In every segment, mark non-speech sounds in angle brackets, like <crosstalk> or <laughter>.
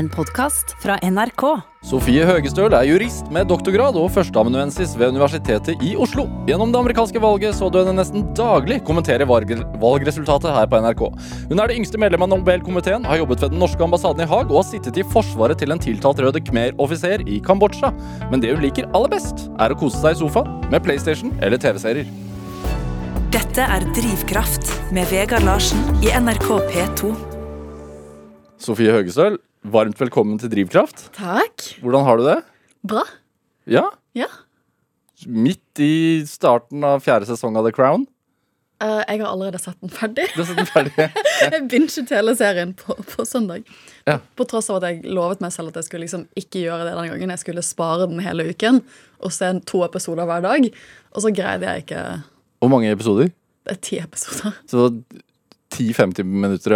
En podkast fra NRK. Sofie Høgestøl er jurist med doktorgrad og førsteamanuensis ved Universitetet i Oslo. Gjennom det amerikanske valget så du henne nesten daglig kommentere valg valgresultatet her på NRK. Hun er det yngste medlem av Nobelkomiteen, har jobbet ved den norske ambassaden i Haag og har sittet i forsvaret til en tiltalt røde khmer-offiser i Kambodsja. Men det hun liker aller best, er å kose seg i sofaen med PlayStation eller TV-serier. Dette er Drivkraft med Vegard Larsen i NRK P2. Sofie Høgestøl, varmt velkommen til Drivkraft. Takk. Hvordan har du det? Bra. Ja? Ja. Midt i starten av fjerde sesong av The Crown. Eh, jeg har allerede sett den ferdig. Du har sett den ferdig. <laughs> jeg binget hele serien på, på søndag. Ja. På tross av at jeg lovet meg selv at jeg skulle liksom ikke gjøre det denne gangen. Jeg skulle spare den hele uken og se to episoder hver dag. Og så greide jeg ikke Hvor mange episoder? Det er ti episoder. Så 10-50 minutter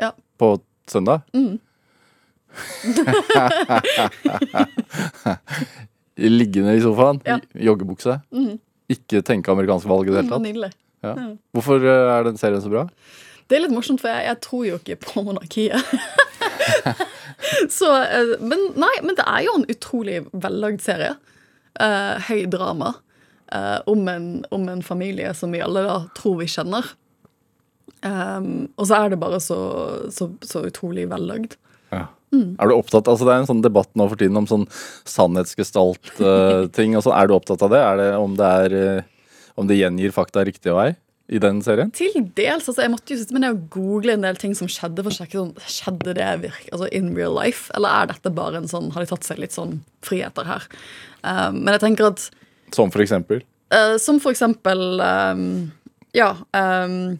Ja. på søndag? Mm. <laughs> Liggende i sofaen, Ja. i joggebukse. Mhm. Ikke tenke amerikansk valg i det hele tatt. Nydelig. Ja. Hvorfor eh, er den serien så bra? Det er litt morsomt, for jeg, jeg tror jo ikke på monarkiet. <laughs> så, eh, men nei, men det er jo en utrolig vellagd serie. Eh, høy drama. eh, om, en, om en familie som vi alle da tror vi kjenner. Um, og så er det bare så, så, så utrolig vellagd. Mm. Er du opptatt, altså Det er en sånn debatt nå for tiden om sånn sannhetsgestalt-ting. og sånn. Er du opptatt av det? Er det om det, er, uh, om det gjengir fakta riktig vei i den serien? Til dels. altså Jeg måtte jo sitte med det og google en del ting som skjedde. for å sjekke sånn, Skjedde det virke, altså in real life, eller er dette bare en sånn, har de tatt seg litt sånn friheter her? Um, men jeg tenker at Som for eksempel? Uh, som for eksempel um, Ja. Um,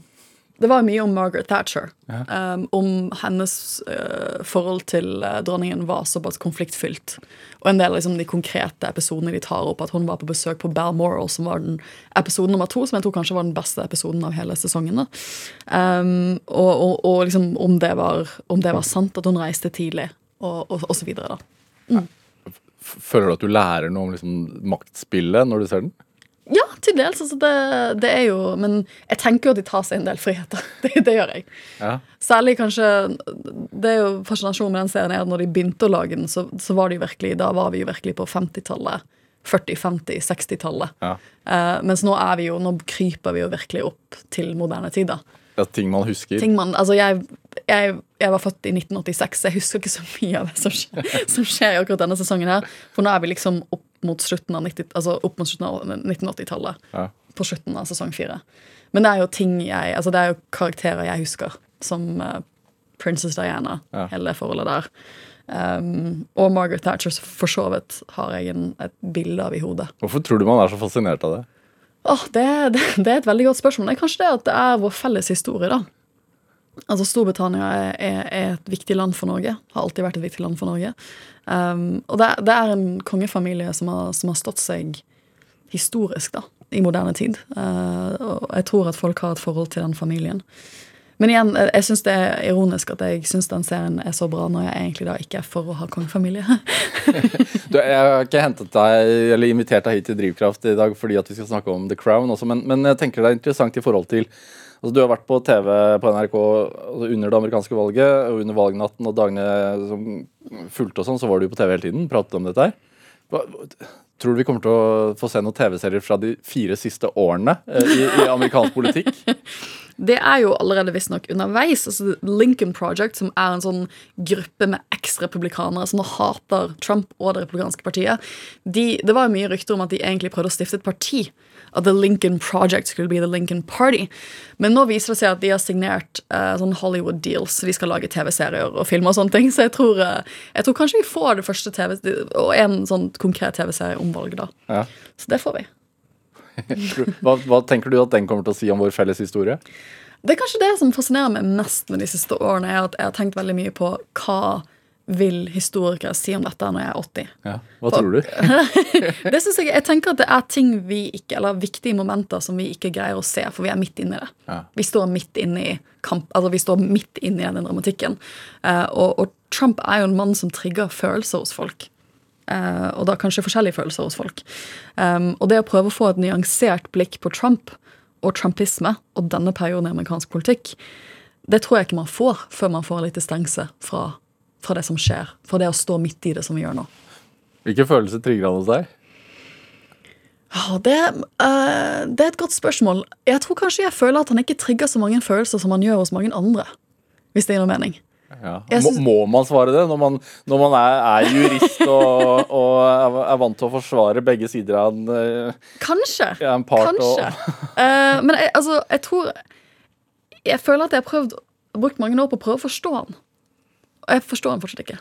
det var mye om Margaret Thatcher. Um, om hennes uh, forhold til uh, dronningen var såpass konfliktfylt. Og en del av liksom, de konkrete episodene de tar opp, at hun var på besøk på Balmoral, som var den episode nummer to, som jeg tror kanskje var den beste episoden av hele sesongen. Um, og og, og liksom, om, det var, om det var sant at hun reiste tidlig, og, og så videre. da. Mm. Føler du at du lærer noe om liksom, maktspillet når du ser den? Ja, til dels. Altså det, det er jo Men jeg tenker jo at de tar seg en del friheter. <laughs> Det, det gjør jeg. Ja. Særlig kanskje Det er jo fascinasjonen med den serien er at når de begynte å lage den, så, så var det jo virkelig Da var vi jo virkelig på 50-tallet. 40-, 50-, 60-tallet. Ja. Eh, mens nå er vi jo Nå kryper vi jo virkelig opp til moderne tid, da. Ja, ting man husker. Ting man, altså jeg, jeg, jeg var født i 1986, så jeg husker ikke så mye av det som skjer, <laughs> som skjer i akkurat denne sesongen her. For nå er vi liksom opp mot slutten av 90 altså opp mot slutten av 1980-tallet. Ja. På slutten av sesong fire. Men det er jo ting jeg Altså det er jo karakterer jeg husker, som uh, Princess Diana, Ja. hele det forholdet der. Um, og Margaret Thatcher, for så vidt, har jeg en, et bilde av i hodet. Hvorfor tror du man er så fascinert av det? Oh, det, det, det er et veldig godt spørsmål. Det er kanskje det at det er vår felles historie, da. Altså Storbritannia er, er, er et viktig land for Norge. Har alltid vært et viktig land for Norge. Um, og det, det er en kongefamilie som har, som har stått seg historisk da, i moderne tid. Uh, og jeg tror at folk har et forhold til den familien. Men igjen, jeg, syns det er ironisk at jeg syns den serien er så bra, når jeg egentlig da ikke er for å ha kongefamilie. <laughs> Du, jeg har ikke hentet deg, eller invitert deg hit til Drivkraft i dag fordi at vi skal snakke om The Crown også, men, men jeg tenker det er interessant i forhold til altså Du har vært på TV på NRK altså under det amerikanske valget og under valgnatten og dagene som fulgte og sånn, så var du på TV hele tiden. Pratet om dette her. Tror du vi kommer til å få se noen TV-serier fra de fire siste årene eh, i, i amerikansk politikk? <laughs> Det er jo allerede visstnok underveis. altså Lincoln Project, som er en sånn gruppe med eks-republikanere som nå hater Trump og det republikanske partiet, de, det var jo mye rykter om at de egentlig prøvde å stifte et parti. At The Lincoln Project skulle bli The Lincoln Party. Men nå viser det seg at de har signert uh, sånn Hollywood deals, så de skal lage TV-serier og filmer og sånne ting. Så jeg tror, uh, jeg tror kanskje vi får det første TV og en sånn konkret TV-serie om valget, da. Ja. Så det får vi. <laughs> Hva, hva tenker du at den kommer til å si om vår felles historie? Det er kanskje det som fascinerer meg mest med de siste årene, er at jeg har tenkt veldig mye på hva vil historikere si om dette når jeg er 80. Ja. Hva tror du? <laughs> Det synes Jeg jeg tenker at det er ting vi ikke, eller viktige momenter som vi ikke greier å se, for vi er midt inne i det. Ja. Vi står midt inne i kamp, altså vi står midt inne i den dramatikken. Uh, og, og Trump er jo en mann som trigger følelser hos folk. Uh, og da kanskje forskjellige følelser hos folk. Um, og det å prøve å få et nyansert blikk på Trump og trumpisme og denne perioden i amerikansk politikk, det tror jeg ikke man får før man får litt distanse fra fra det som skjer. Fra det å stå midt i det som vi gjør nå. Hvilke følelser trigger han hos deg? Det, uh, det er et godt spørsmål. Jeg tror kanskje jeg føler at han ikke trigger så mange følelser som han gjør hos mange andre. Hvis det gir noe mening. Ja. Må, synes- må man svare det når man, når man er, er jurist og, <laughs> og er, vant til å forsvare begge sider av en, eh, Kanskje. ja, en part? Kanskje. Og, uh, men jeg, altså, jeg tror Jeg føler at jeg har prøvd brukt mange år på å prøve å forstå han. Og jeg forstår han fortsatt ikke.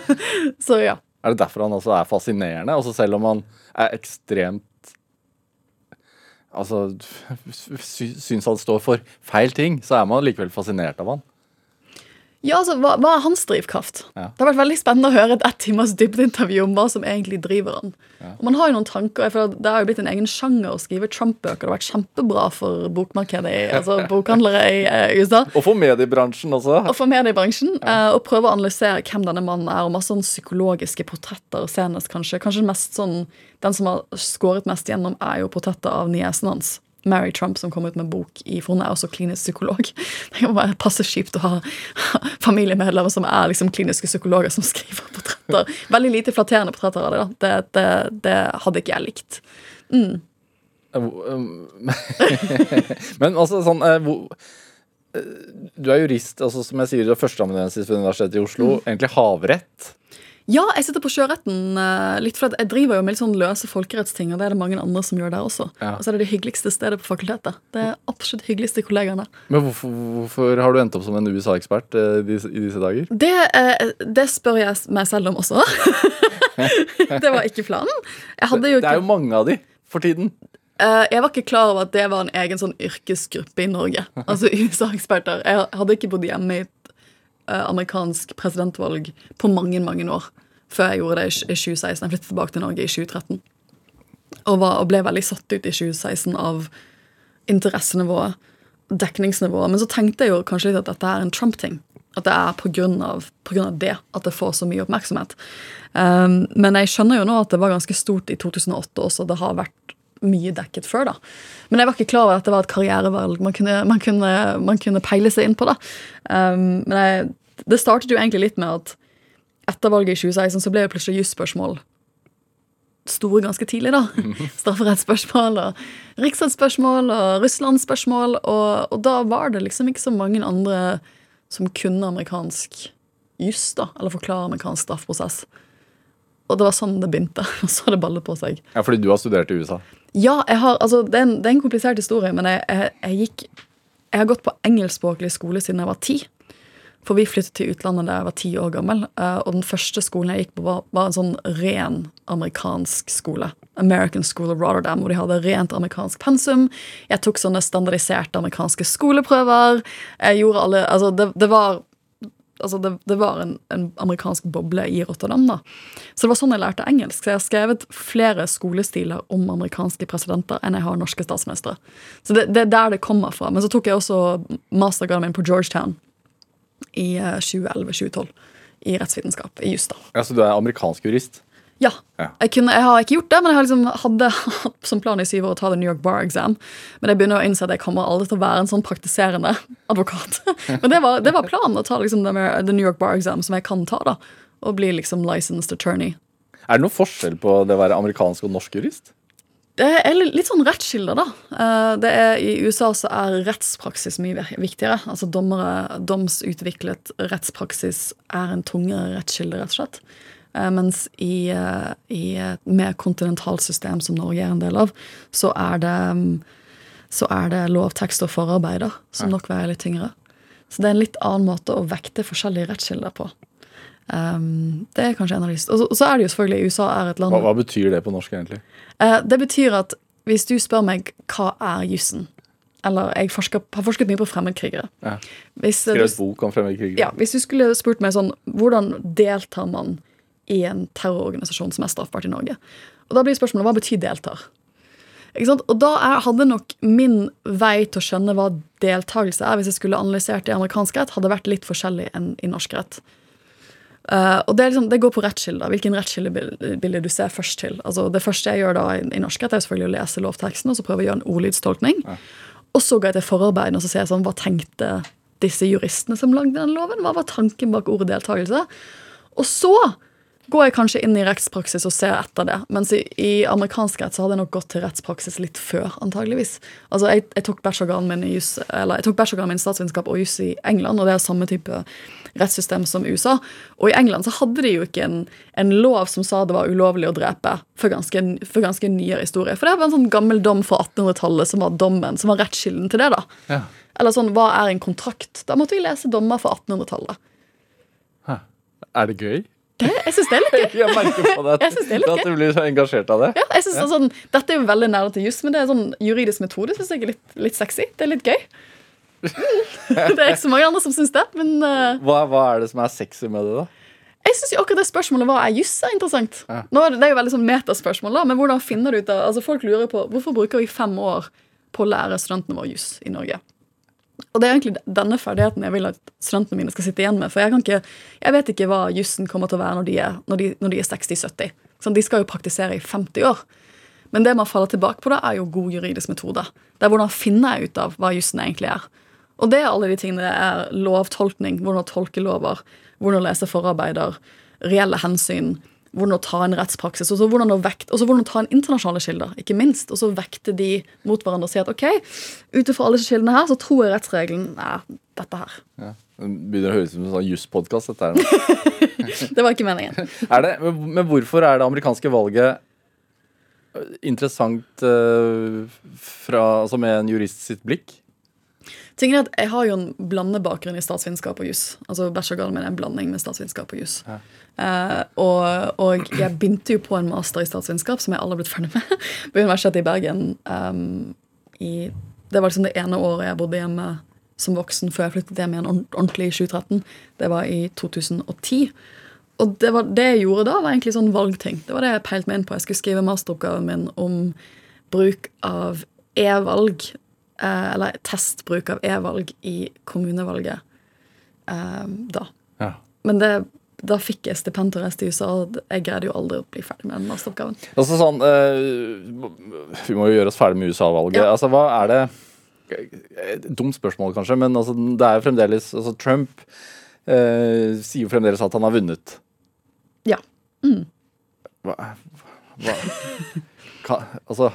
<laughs> så ja. er det derfor han også er fascinerende? Også selv om han er ekstremt Altså sy, syns han står for feil ting, så er man likevel fascinert av han. Ja, altså, hva, hva er hans drivkraft? Ja. Det har vært veldig spennende å høre et ett timers dybdeintervju om hva som egentlig driver han. Og man har jo noen tanker, for Det har jo blitt en egen sjanger å skrive Trump-bøker. Det har vært kjempebra for bokmarkedet, i, altså <laughs> bokhandlere i eh, USA. Og for mediebransjen også. Og for mediebransjen. eh, og prøve å analysere hvem denne mannen er, og masse sånn psykologiske portretter. Senest, kanskje. Kanskje mest sånn Den som har skåret mest gjennom, er jo portrettet av niesen hans. Mary Trump, som kom ut med en bok i For hun er også klinisk psykolog. <laughs> Det kan være passe kjipt å ha <laughs> familiemedlemmer som er liksom kliniske psykologer som skriver portretter. Veldig lite flatterende portretter av det. da. Det, det, det hadde ikke jeg likt. <laughs> Men altså sånn eh, eh, Du er jurist, altså som jeg sier, du er førsteamanuensis ved Universitetet i Oslo. Egentlig havrett. Ja, jeg sitter på sjøretten eh, litt for jeg driver jo med litt sånn løse folkerettsting, og det er det mange andre som gjør der også. Ja. Og så er det det hyggeligste stedet på fakultetet. Det er absolutt hyggeligste kollegaene. Men hvorfor, hvorfor har du endt opp som en USA-ekspert eh, i disse, dager? Det, eh, det spør jeg meg selv om også. <laughs> det var ikke planen. Jo Det er jo mange av de for tiden. Jeg var ikke klar over at det var en egen sånn yrkesgruppe i Norge. <laughs> Altså USA-eksperter. Jeg hadde ikke bodd hjemme i et amerikansk presidentvalg på mange, mange år. Før jeg gjorde det i 2016. Jeg flyttet tilbake til Norge i 2013. Og, var, og ble veldig satt ut i 2016 av interessenivået, dekningsnivået. Men så tenkte jeg jo kanskje litt at dette er en Trump-ting. At det er av det at det får så mye oppmerksomhet. Um, men jeg skjønner jo nå at det var ganske stort i 2008 også. Det har vært mye dekket før, da. Men jeg var ikke klar over at det var et karrierevalg man kunne, man kunne, man kunne peile seg inn på. da. Um, men jeg, det startet jo egentlig litt med at etter valget i 2016 så ble det plutselig jusspørsmål store ganske tidlig, da. <laughs> Strafferettsspørsmål og riksrettsspørsmål og Russlandsspørsmål. Og, og da var det liksom ikke så mange andre som kunne amerikansk juss, da. Eller forklare amerikansk straffeprosess. Og det var sånn det begynte. <laughs> Og så har det ballet på seg. Ja, fordi du har studert i USA. Ja, jeg har, altså, det, er en, det er en komplisert historie, men jeg, jeg, jeg gikk Jeg har gått på engelskspråklig skole siden jeg var ti. For vi flyttet til utlandet da jeg var ti år gammel. eh, Og den første skolen jeg gikk på, var, var en sånn ren amerikansk skole. American School of Rotterdam, hvor de hadde rent amerikansk pensum. Jeg tok sånne standardiserte amerikanske skoleprøver. Jeg gjorde alle Altså, det, det var altså det, det var en, en amerikansk boble i Rotterdam. da. Så det var sånn jeg lærte engelsk. Så jeg har skrevet flere skolestiler om amerikanske presidenter enn jeg har norske statsministre. Så det, det er der det kommer fra. Men så tok jeg også mastergraden min på Georgetown i eh, 2011-2012. I rettsvitenskap. I juss. Ja, Så du er amerikansk jurist? Ja. Jeg, kunne, jeg har ikke gjort det, men jeg har liksom hadde hatt <laughs> som plan i syv år å ta The New York Bar Exam. Men jeg begynner å innse at jeg kommer aldri til å være en sånn praktiserende <laughs> advokat. <laughs> Men det var, det var planen, å ta liksom The The New York Bar Exam, som jeg kan ta, da. Og bli liksom licensed attorney. Er det noen forskjell på det å være amerikansk og norsk jurist? Det er litt sånn rettskilder, da. Eh, Det er, I USA så er rettspraksis mye viktigere. Altså dommere, Domsutviklet rettspraksis er en tungere rettskilde, rett og slett. Eh, Mens i, eh, i et mer kontinentalt system som Norge er en del av, så er det, mm, så er det lovtekst og forarbeider som nok veier litt tyngre. Så det er en litt annen måte å vekte forskjellige rettskilder på. Um, det er kanskje en av de Og så- og så er det jo selvfølgelig USA er et land Hva, hva betyr det på norsk, egentlig? Uh, Det betyr at hvis du spør meg hva er jussen Eller jeg forsker, har forsket mye på fremmedkrigere. Ja. Hvis, eh, Skrevet bok om fremmedkrigere? ja, hvis du skulle spurt meg sånn Hvordan deltar man i en terrororganisasjon som er straffbart i Norge? Og Da blir spørsmålet hva betyr deltar? Og da er, hadde nok min vei til å skjønne hva deltakelse er, hvis jeg skulle analysert det i amerikansk rett, hadde vært litt forskjellig enn i norsk rett. Eh, og det, liksom, det går på rettskilder. Hvilken rettskildebilde du ser først til. Altså Det første jeg gjør da i, i norsk rett, er selvfølgelig å lese lovteksten og så prøve å gjøre en ordlydstolkning. Og så går jeg til forarbeidene og så ser jeg sånn, hva tenkte disse juristene som lagde den loven? Hva var tanken bak ordet deltakelse? Og så går jeg kanskje inn i rettspraksis og ser etter det. Mens i, i amerikansk rett så hadde jeg nok gått til rettspraksis litt før, antageligvis. Altså, jeg, jeg tok bachelorgraden min i eller jeg tok min i statsvitenskap og juss i England, og det er samme type rettssystem som USA. Og i England så hadde de jo ikke en, en lov som sa det var ulovlig å drepe, for ganske, for ganske nyere historie. For det var en sånn gammel dom fra 1800-tallet som var dommen, som var rettskilden til det. da. Ja. Eller sånn, hva er en kontrakt? Da måtte vi lese dommer fra 1800-tallet. Hæ. Er det gøy? Det, jeg syns det er litt gøy. <laughs> Jeg merker på det at, <laughs> det at du blir så engasjert av det. Ja, jeg synes er sånn, Dette er jo veldig nerdete juss, men det er sånn juridisk metode synes jeg er litt, litt sexy. Det er litt gøy. Det er ikke så mange andre som syns det, men uh, Hva, hva er det som er sexy med det, da? jeg syns akkurat det spørsmålet hva er juss, er interessant. Ja. Nå er det, det er jo veldig sånn metaspørsmål, da, men hvordan finner du ut av altså Folk lurer på hvorfor bruker vi fem år på å lære studentene våre juss i Norge. Og det er egentlig denne ferdigheten jeg vil at studentene mine skal sitte igjen med. For jeg, kan ikke, jeg vet ikke hva jussen kommer til å være når de er, når de, når de er 60-70. Sånn, de skal jo praktisere i 50 år. Men det man faller tilbake på, da, er jo god juridisk metode. Det er hvordan finner jeg ut av hva jussen egentlig er. Og det er alle de tingene. Det er lovtolkning, hvordan å tolke lover, hvordan å lese forarbeider, reelle hensyn, hvordan å ta en rettspraksis, og så hvordan hvordan å ta en internasjonale kilder, ikke minst. Og så vekte de mot hverandre og si at ok, ut ifra alle disse kildene her, så tror jeg rettsregelen er dette her. Ja. Det begynner å høres ut som en sånn jusspodkast. dette her. <laughs> Det var ikke meningen. <laughs> Det, men men hvorfor er det amerikanske valget øh, interessant uh, fra, altså med en jurist sitt blikk? Tingen er at Jeg har jo en blandebakgrunn i statsvitenskap og juss. Altså Bachelorgraden min er en blanding med statsvitenskap og juss. Uh, og, og jeg begynte jo på en master i statsvitenskap, som jeg aldri har blitt ferdig med, <laughs> på Universitetet i Bergen. Um, i, det var liksom det ene året jeg bodde hjemme som voksen før jeg flyttet hjem igjen ordentlig i 2013. Det var i 2010. Og det, var, det jeg gjorde da, var egentlig sånn valgting. Det var det jeg peilte meg inn på. Jeg skulle skrive masteroppgaven min om bruk av e-valg, eller testbruk av e-valg i kommunevalget eh, da. Ja. Men det, da fikk jeg stipend til å reise til USA, og jeg greide jo aldri å bli ferdig med den masteroppgaven. Altså sånn øh, Vi må jo gjøre oss ferdig med USA-valget. Ja. Altså, hva er det Et dumt spørsmål, kanskje, men altså, det er jo fremdeles altså, Trump øh, sier jo fremdeles at han har vunnet. Ja. Hva, hva kan, Altså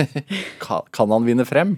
<laughs> kan han vinne frem?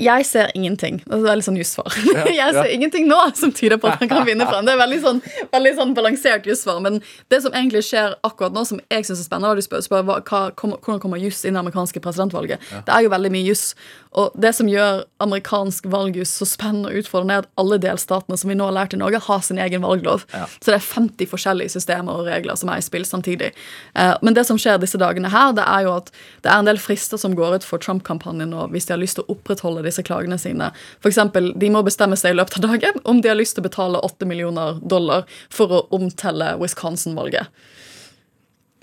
Jeg ser ingenting. Det er veldig sånn jussvar. <laughs> jeg ja. ser ingenting nå som tyder på at han kan vinne frem. Det er veldig sånn, veldig sånn balansert jussvar. Men det som egentlig skjer akkurat nå, som jeg syns er spennende, og du spør, spør hva, hva, hvordan kommer juss inn i det amerikanske presidentvalget. Det er jo veldig mye juss. Og det som gjør amerikansk valgjuss så spennende og utfordrende, er at alle delstatene som vi nå har lært i Norge, har sin egen valglov. Så det er 50 forskjellige systemer og regler som er i spill samtidig. Eh, Men det som skjer disse dagene her, det er jo at det er en del frister som går ut for Trump-kampanjen nå, hvis de har lyst til å opprettholde disse klagene sine. For eksempel, de må bestemme seg i løpet av dagen om de har lyst til å betale 8 millioner dollar for å omtelle Wisconsin-valget.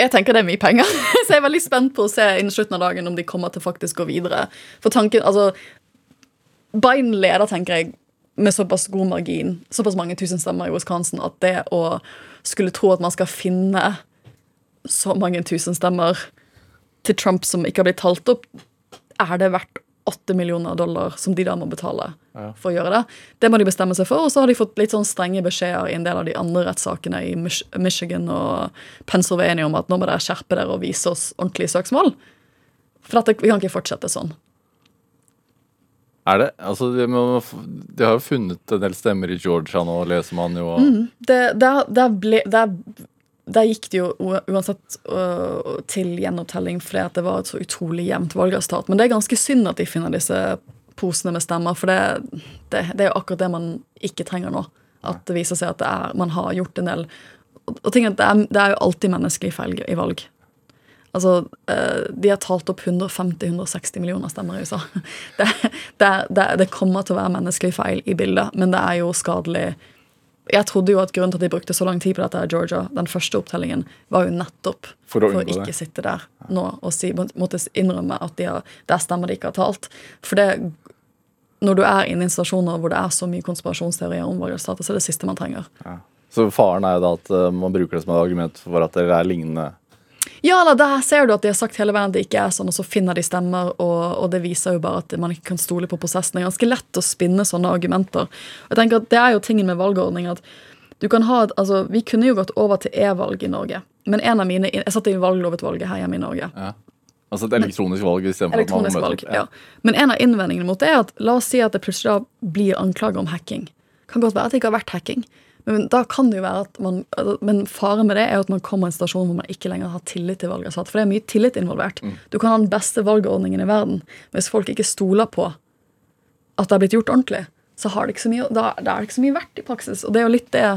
Jeg tenker det er mye penger, <laughs> så jeg er veldig spent på å se innen slutten av dagen om de kommer til faktisk gå videre. For tanken, altså Biden leder, tenker jeg, med såpass god margin, såpass mange tusen stemmer i Wisconsin, at det å skulle tro at man skal finne så mange tusen stemmer til Trump som ikke har blitt talt opp, er det verdt 8 millioner dollar som de da må betale for å gjøre det. Det må de bestemme seg for, og så har de fått litt sånn strenge beskjeder i en del av de andre rettssakene i Mich Michigan og Pennsylvania om at nå må dere skjerpe dere og vise oss ordentlige søksmål. For dette, vi kan ikke fortsette sånn. Er det? Altså, de, de har jo funnet en del stemmer i Georgia nå, leser man jo. det, der, der, ble, der, der gikk det jo uansett uh, til gjenopptelling fordi det var et så utrolig jevnt valgresultat. Men det er ganske synd at de finner disse posene med stemmer, for det, det, det er jo akkurat det man ikke trenger nå. At det viser seg at er, man har gjort en del Og, og ting at det, er, det er jo alltid menneskelige feil i valg. Altså, uh, De har talt opp 150-160 millioner stemmer i USA. <laughs> Det, det kommer til å være menneskelige feil i bildet, men det er jo skadelig. Jeg trodde jo at Grunnen til at de brukte så lang tid på dette i Georgia, den første opptellingen, var jo nettopp For for å å, ikke det. sitte der nå og si, måtte innrømme at de har, der stemmer de ikke har talt. For det, når du er inne i situasjoner hvor det er så mye konspirasjonsteorier om valgresultatet, så er det siste man trenger. Så faren er jo da at øh, man bruker det som et argument for at dere er lignende. Ja, eller der ser du at de har sagt hele veien at det ikke er sånn, og så finner de stemmer, og, og det viser jo bare at man ikke kan stole på prosessen. Det er ganske lett å spinne sånne argumenter. Jeg tenker at Det er jo tingen med valgordning at du kan ha, altså, Vi kunne jo gått over til e-valg i Norge. Men en av mine, Jeg satt i valglovutvalget her hjemme i Norge. Ja. Altså et elektronisk valg istedenfor at man må Elektronisk møte valg, ja. Men en av innvendingene mot det er at la oss si at det plutselig da blir anklager om hacking. Kan godt være at det ikke har vært hacking. Men da kan det jo være at man, men faren med det er at man kommer i en stasjon hvor man ikke lenger har tillit til valgresultatet. For det er mye tillit involvert. Mm. Du kan ha den beste valgordningen i verden, men hvis folk ikke stoler på at det har blitt gjort ordentlig, så har det ikke så mye, da, da er det ikke så mye verdt i praksis. Og det er jo litt det,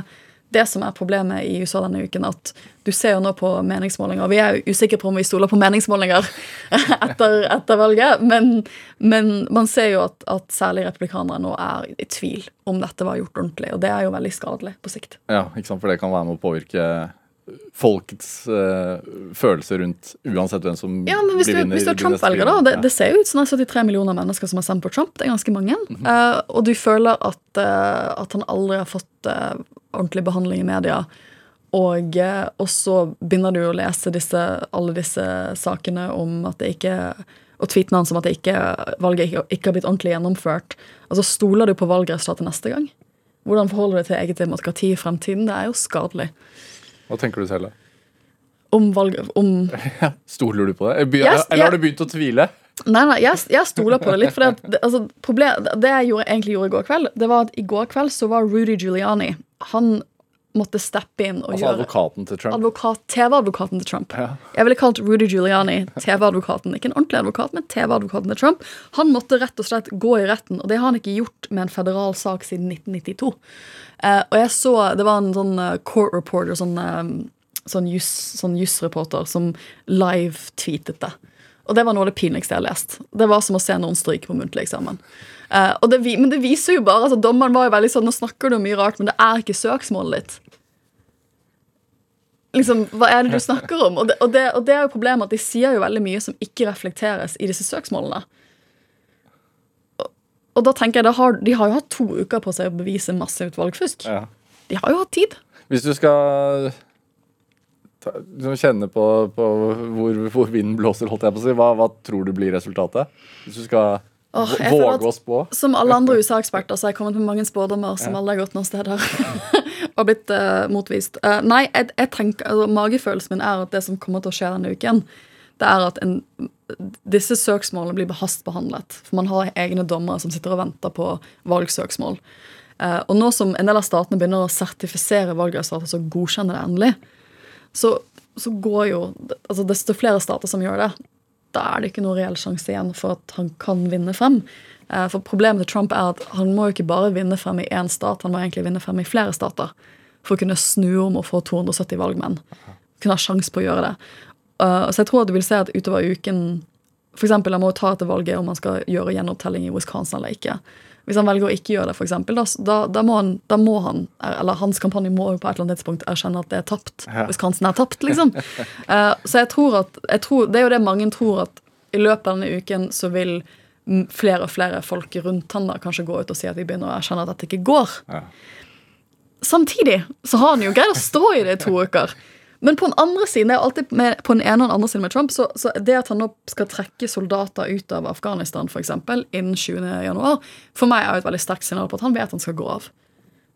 det som er problemet i USA denne uken. At du ser jo nå på meningsmålinger, vi er jo usikre på om vi stoler på meningsmålinger <laughs> etter, etter valget, men, men man ser jo at, at særlig republikanere nå er i tvil om dette var gjort ordentlig, og det er jo veldig skadelig på sikt. Ja, ikke sant? For det kan være med å påvirke folkets uh, følelser rundt uansett hvem som Ja, men Hvis blir vinner hvis du er Trump-velger, da det, ja. det ser jo ut som det er 73 millioner mennesker som har stemt på Trump. Det er ganske mange. Eh, og du føler at, uh, at han aldri har fått eh, ordentlig behandling i media. Og, eh, og så begynner du å lese disse, alle disse sakene om at det ikke Og tweetene hans om at det ikke, valget ikke, ikke har blitt ordentlig gjennomført. Altså, Stoler du på valgresultatet neste gang? Hvordan forholder du deg til eget demokrati i fremtiden? Det er jo skadelig. Hva tenker du selv? da? Om valg... Om <laughs> Stoler du på det? Yes, Eller ja. har du begynt å tvile? Nei, nei, jeg, jeg stoler på det litt. For det, altså, problem, det jeg gjorde, egentlig gjorde i går kveld, det var at i går kveld så var Rudy Giuliani Han måtte steppe inn og Altså gjøre advokaten til Trump? advokat, TV-advokaten til Trump. Ja. Jeg ville kalt Rudy Giuliani TV-advokaten. Ikke en ordentlig advokat, men TV-advokaten til Trump. Han måtte rett og slett gå i retten, og det har han ikke gjort med en federal sak siden 1992. Eh, og jeg så Det var en sånn eh, court reporter, sånn, eh, sånn juss sånn jusreporter, som live-tweetet det. Og det var noe av det pinligste jeg har lest. Det var som å se noen stryke på muntlig eksamen. Og det, men det viser jo bare altså Dommeren var jo veldig sånn Nå snakker du om mye rart, men det er ikke søksmålet ditt liksom, Hva er det du snakker om? Og det, og, det, og det er jo problemet at de sier jo veldig mye som ikke reflekteres i disse søksmålene. Og, og da tenker jeg, da har, De har jo hatt to uker på seg å bevise massivt valgfusk. Ja. De har jo hatt tid. Hvis du skal liksom kjenne på, på hvor, hvor vinden blåser, holdt jeg på å si, hva, hva tror du blir resultatet? Hvis du skal At- våge å spå? Som alle andre USA-eksperter så har jeg kommet med mange spådommer som Ja. aldri har gått noen steder. <laughs> og blitt uh, motvist. Uh, nei, jeg, jeg tenker, altså, magefølelsen min er at det som kommer til å skje denne uken, det er at en, disse søksmålene blir hastbehandlet. For man har egne dommere som sitter og venter på valgsøksmål. Uh, og nå som en del av statene begynner å sertifisere valgresultatet, så godkjenner det endelig, så, så går jo altså Desto flere stater som gjør det, da er det ikke noen reell sjanse igjen for at han kan vinne frem. Eh, For problemet til Trump er at han må jo ikke bare vinne frem i én stat, han må egentlig vinne frem i flere stater for å kunne snu om og få 270 valgmenn. Kunne ha sjanse på å gjøre det. Eh, Så jeg tror at du vil se at utover uken eksempel, Han må ta etter valget om han skal gjøre gjenopptelling i Wisconsin eller ikke. Hvis han velger å ikke gjøre det, for eksempel, da, da, må han, da må han Eller hans kampanje må jo på et eller annet tidspunkt erkjenne at det er tapt. Ja. kansen er tapt, liksom. uh, <laughs> så jeg tror at jeg tror, Det er jo det mange tror, at i løpet av denne uken så vil flere og flere folk rundt han da kanskje gå ut og si at de begynner å erkjenne at dette ikke går. Ja. Samtidig så har han jo greid å stå i det i to uker. Men på den andre siden, det er alltid med, på den ene og den andre siden med Trump, så, så det at han nå skal trekke soldater ut av Afghanistan for eksempel, innen 20. januar, for meg er jo et veldig sterkt signal på at han vet han skal gå av.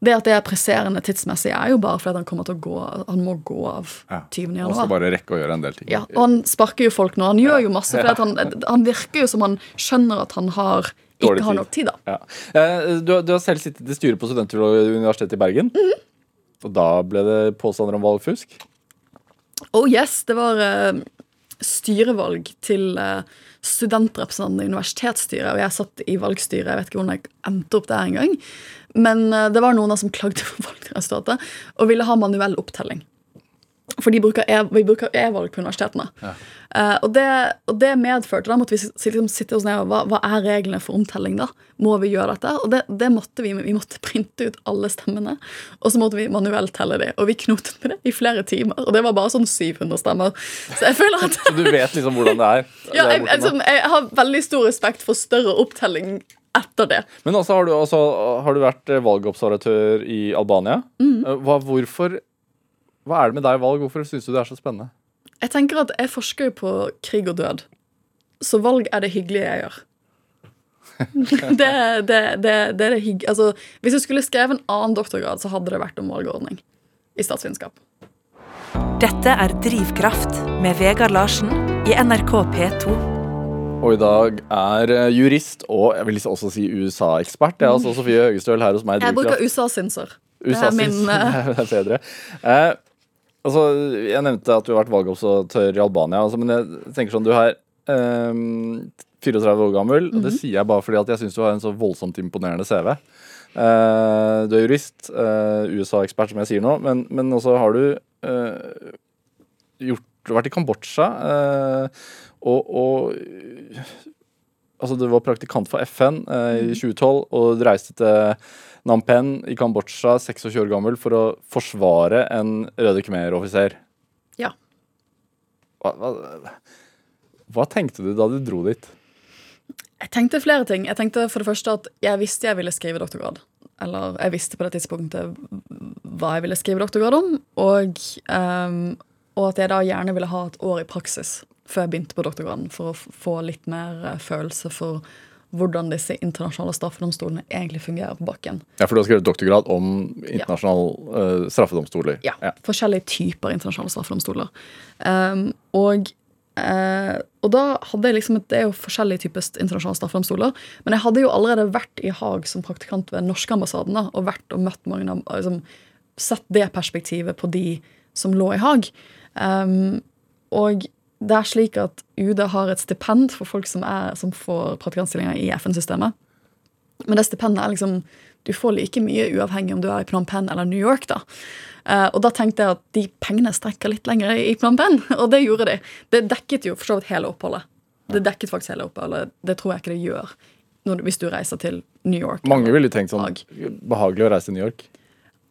Det at det er presserende tidsmessig, er jo bare fordi han kommer til å gå Han må gå av Ja. 20. Han januar. skal bare rekke å gjøre en del ting. Ja, og han sparker jo folk nå. Han gjør jo masse, for han, han virker jo som han skjønner at han har ikke har nok tid. da. Ja. Eh, Du, du har selv sittet i styret på Studentrådet ved Universitetet i Bergen. Mhm. Og da ble det påstander om valgfusk. Oh yes, det var uh, styrevalg til uh, studentrepresentantene i universitetsstyret, og jeg satt i valgstyret. Jeg vet ikke hvordan jeg endte opp der engang. Men uh, det var noen som klagde på <laughs> valgresultatet og ville ha manuell opptelling. For de bruker e vi bruker e-valg på universitetene. Eh, og, det, og det medførte Da måtte vi liksom sitte oss ned og hva, hva er reglene for omtelling. da? Må vi gjøre dette? Og det, det måtte vi. Vi måtte printe ut alle stemmene, og så måtte vi manuelt telle dem. Og vi knotet med det i flere timer. Og det var bare sånn 700 stemmer. Så jeg føler at Så du vet liksom hvordan det er. <laughs> ja, jeg, jeg, altså, jeg har veldig stor respekt for større opptelling etter det. Men også har du, også, har du vært valgobservatør i Albania. Mm. Eh, Hva, hvorfor, hva er det med deg valg? Hvorfor syns du det er så spennende? Jeg tenker at jeg forsker jo på krig og død, så valg er det hyggelige jeg gjør. <laughs> det, det, det, det er det hygg... Altså, hvis jeg skulle skrevet en annen doktorgrad, så hadde det vært om valgordning i statsvitenskap. Dette er Drivkraft med Vegard Larsen i NRK P2. Og i dag er eh, jurist og jeg vil også si USA-ekspert. Det er altså Sofie Høgestøl her hos meg. Jeg bruker. USA-synser. Det USA er min eh, <laughs> det er bedre. Eh, altså, jeg nevnte at du har vært valgobservatør i Albania, altså, men jeg tenker sånn, du er eh, 34 år gammel, og det sier jeg bare fordi at jeg syns du har en så voldsomt imponerende CV. Eh, du er jurist, eh, USA-ekspert, som jeg sier nå, men, men også har du eh, gjort, vært i Kambodsja, eh, og, og Altså, du var praktikant for FN i 2012 og du reiste til Phnom Penh i Kambodsja, 26 år gammel, for å forsvare en Røde Khmer-offiser. Ja. Hva, hva, hva tenkte du da du dro dit? Jeg tenkte flere ting. Jeg tenkte for det første at jeg visste jeg ville skrive doktorgrad. Eller jeg visste på det tidspunktet hva jeg ville skrive doktorgrad om. Og, um, og at jeg da gjerne ville ha et år i praksis før jeg begynte på doktorgraden, for å få litt mer eh, følelse for hvordan disse internasjonale straffedomstolene egentlig fungerer på bakken. Ja, For du har skrevet doktorgrad om internasjonale eh, straffedomstoler. Ja, Forskjellige typer internasjonale straffedomstoler. Um, og, uh, og da hadde jeg liksom et, Det er jo forskjellige typer internasjonale straffedomstoler. Men jeg hadde jo allerede vært i Haag som praktikant ved den norske ambassaden da, og vært og møtt mange av liksom, Sett det perspektivet på de som lå i Haag. Um, og det er slik at UD har et stipend for folk som, er, som får praktikantstillinger i FN-systemet. Men det stipendet er liksom Du får like mye uavhengig om du er i Phnom Penh eller New York. da. Eh, og da tenkte jeg at de pengene strekker litt lenger i Phnom Penh, <laughs> og det gjorde de. Det dekket jo for så vidt hele oppholdet. Det dekket faktisk hele oppholdet. Det tror jeg ikke det gjør når, hvis du reiser til New York. Mange ville tenkt sånn behagelig å reise til New York.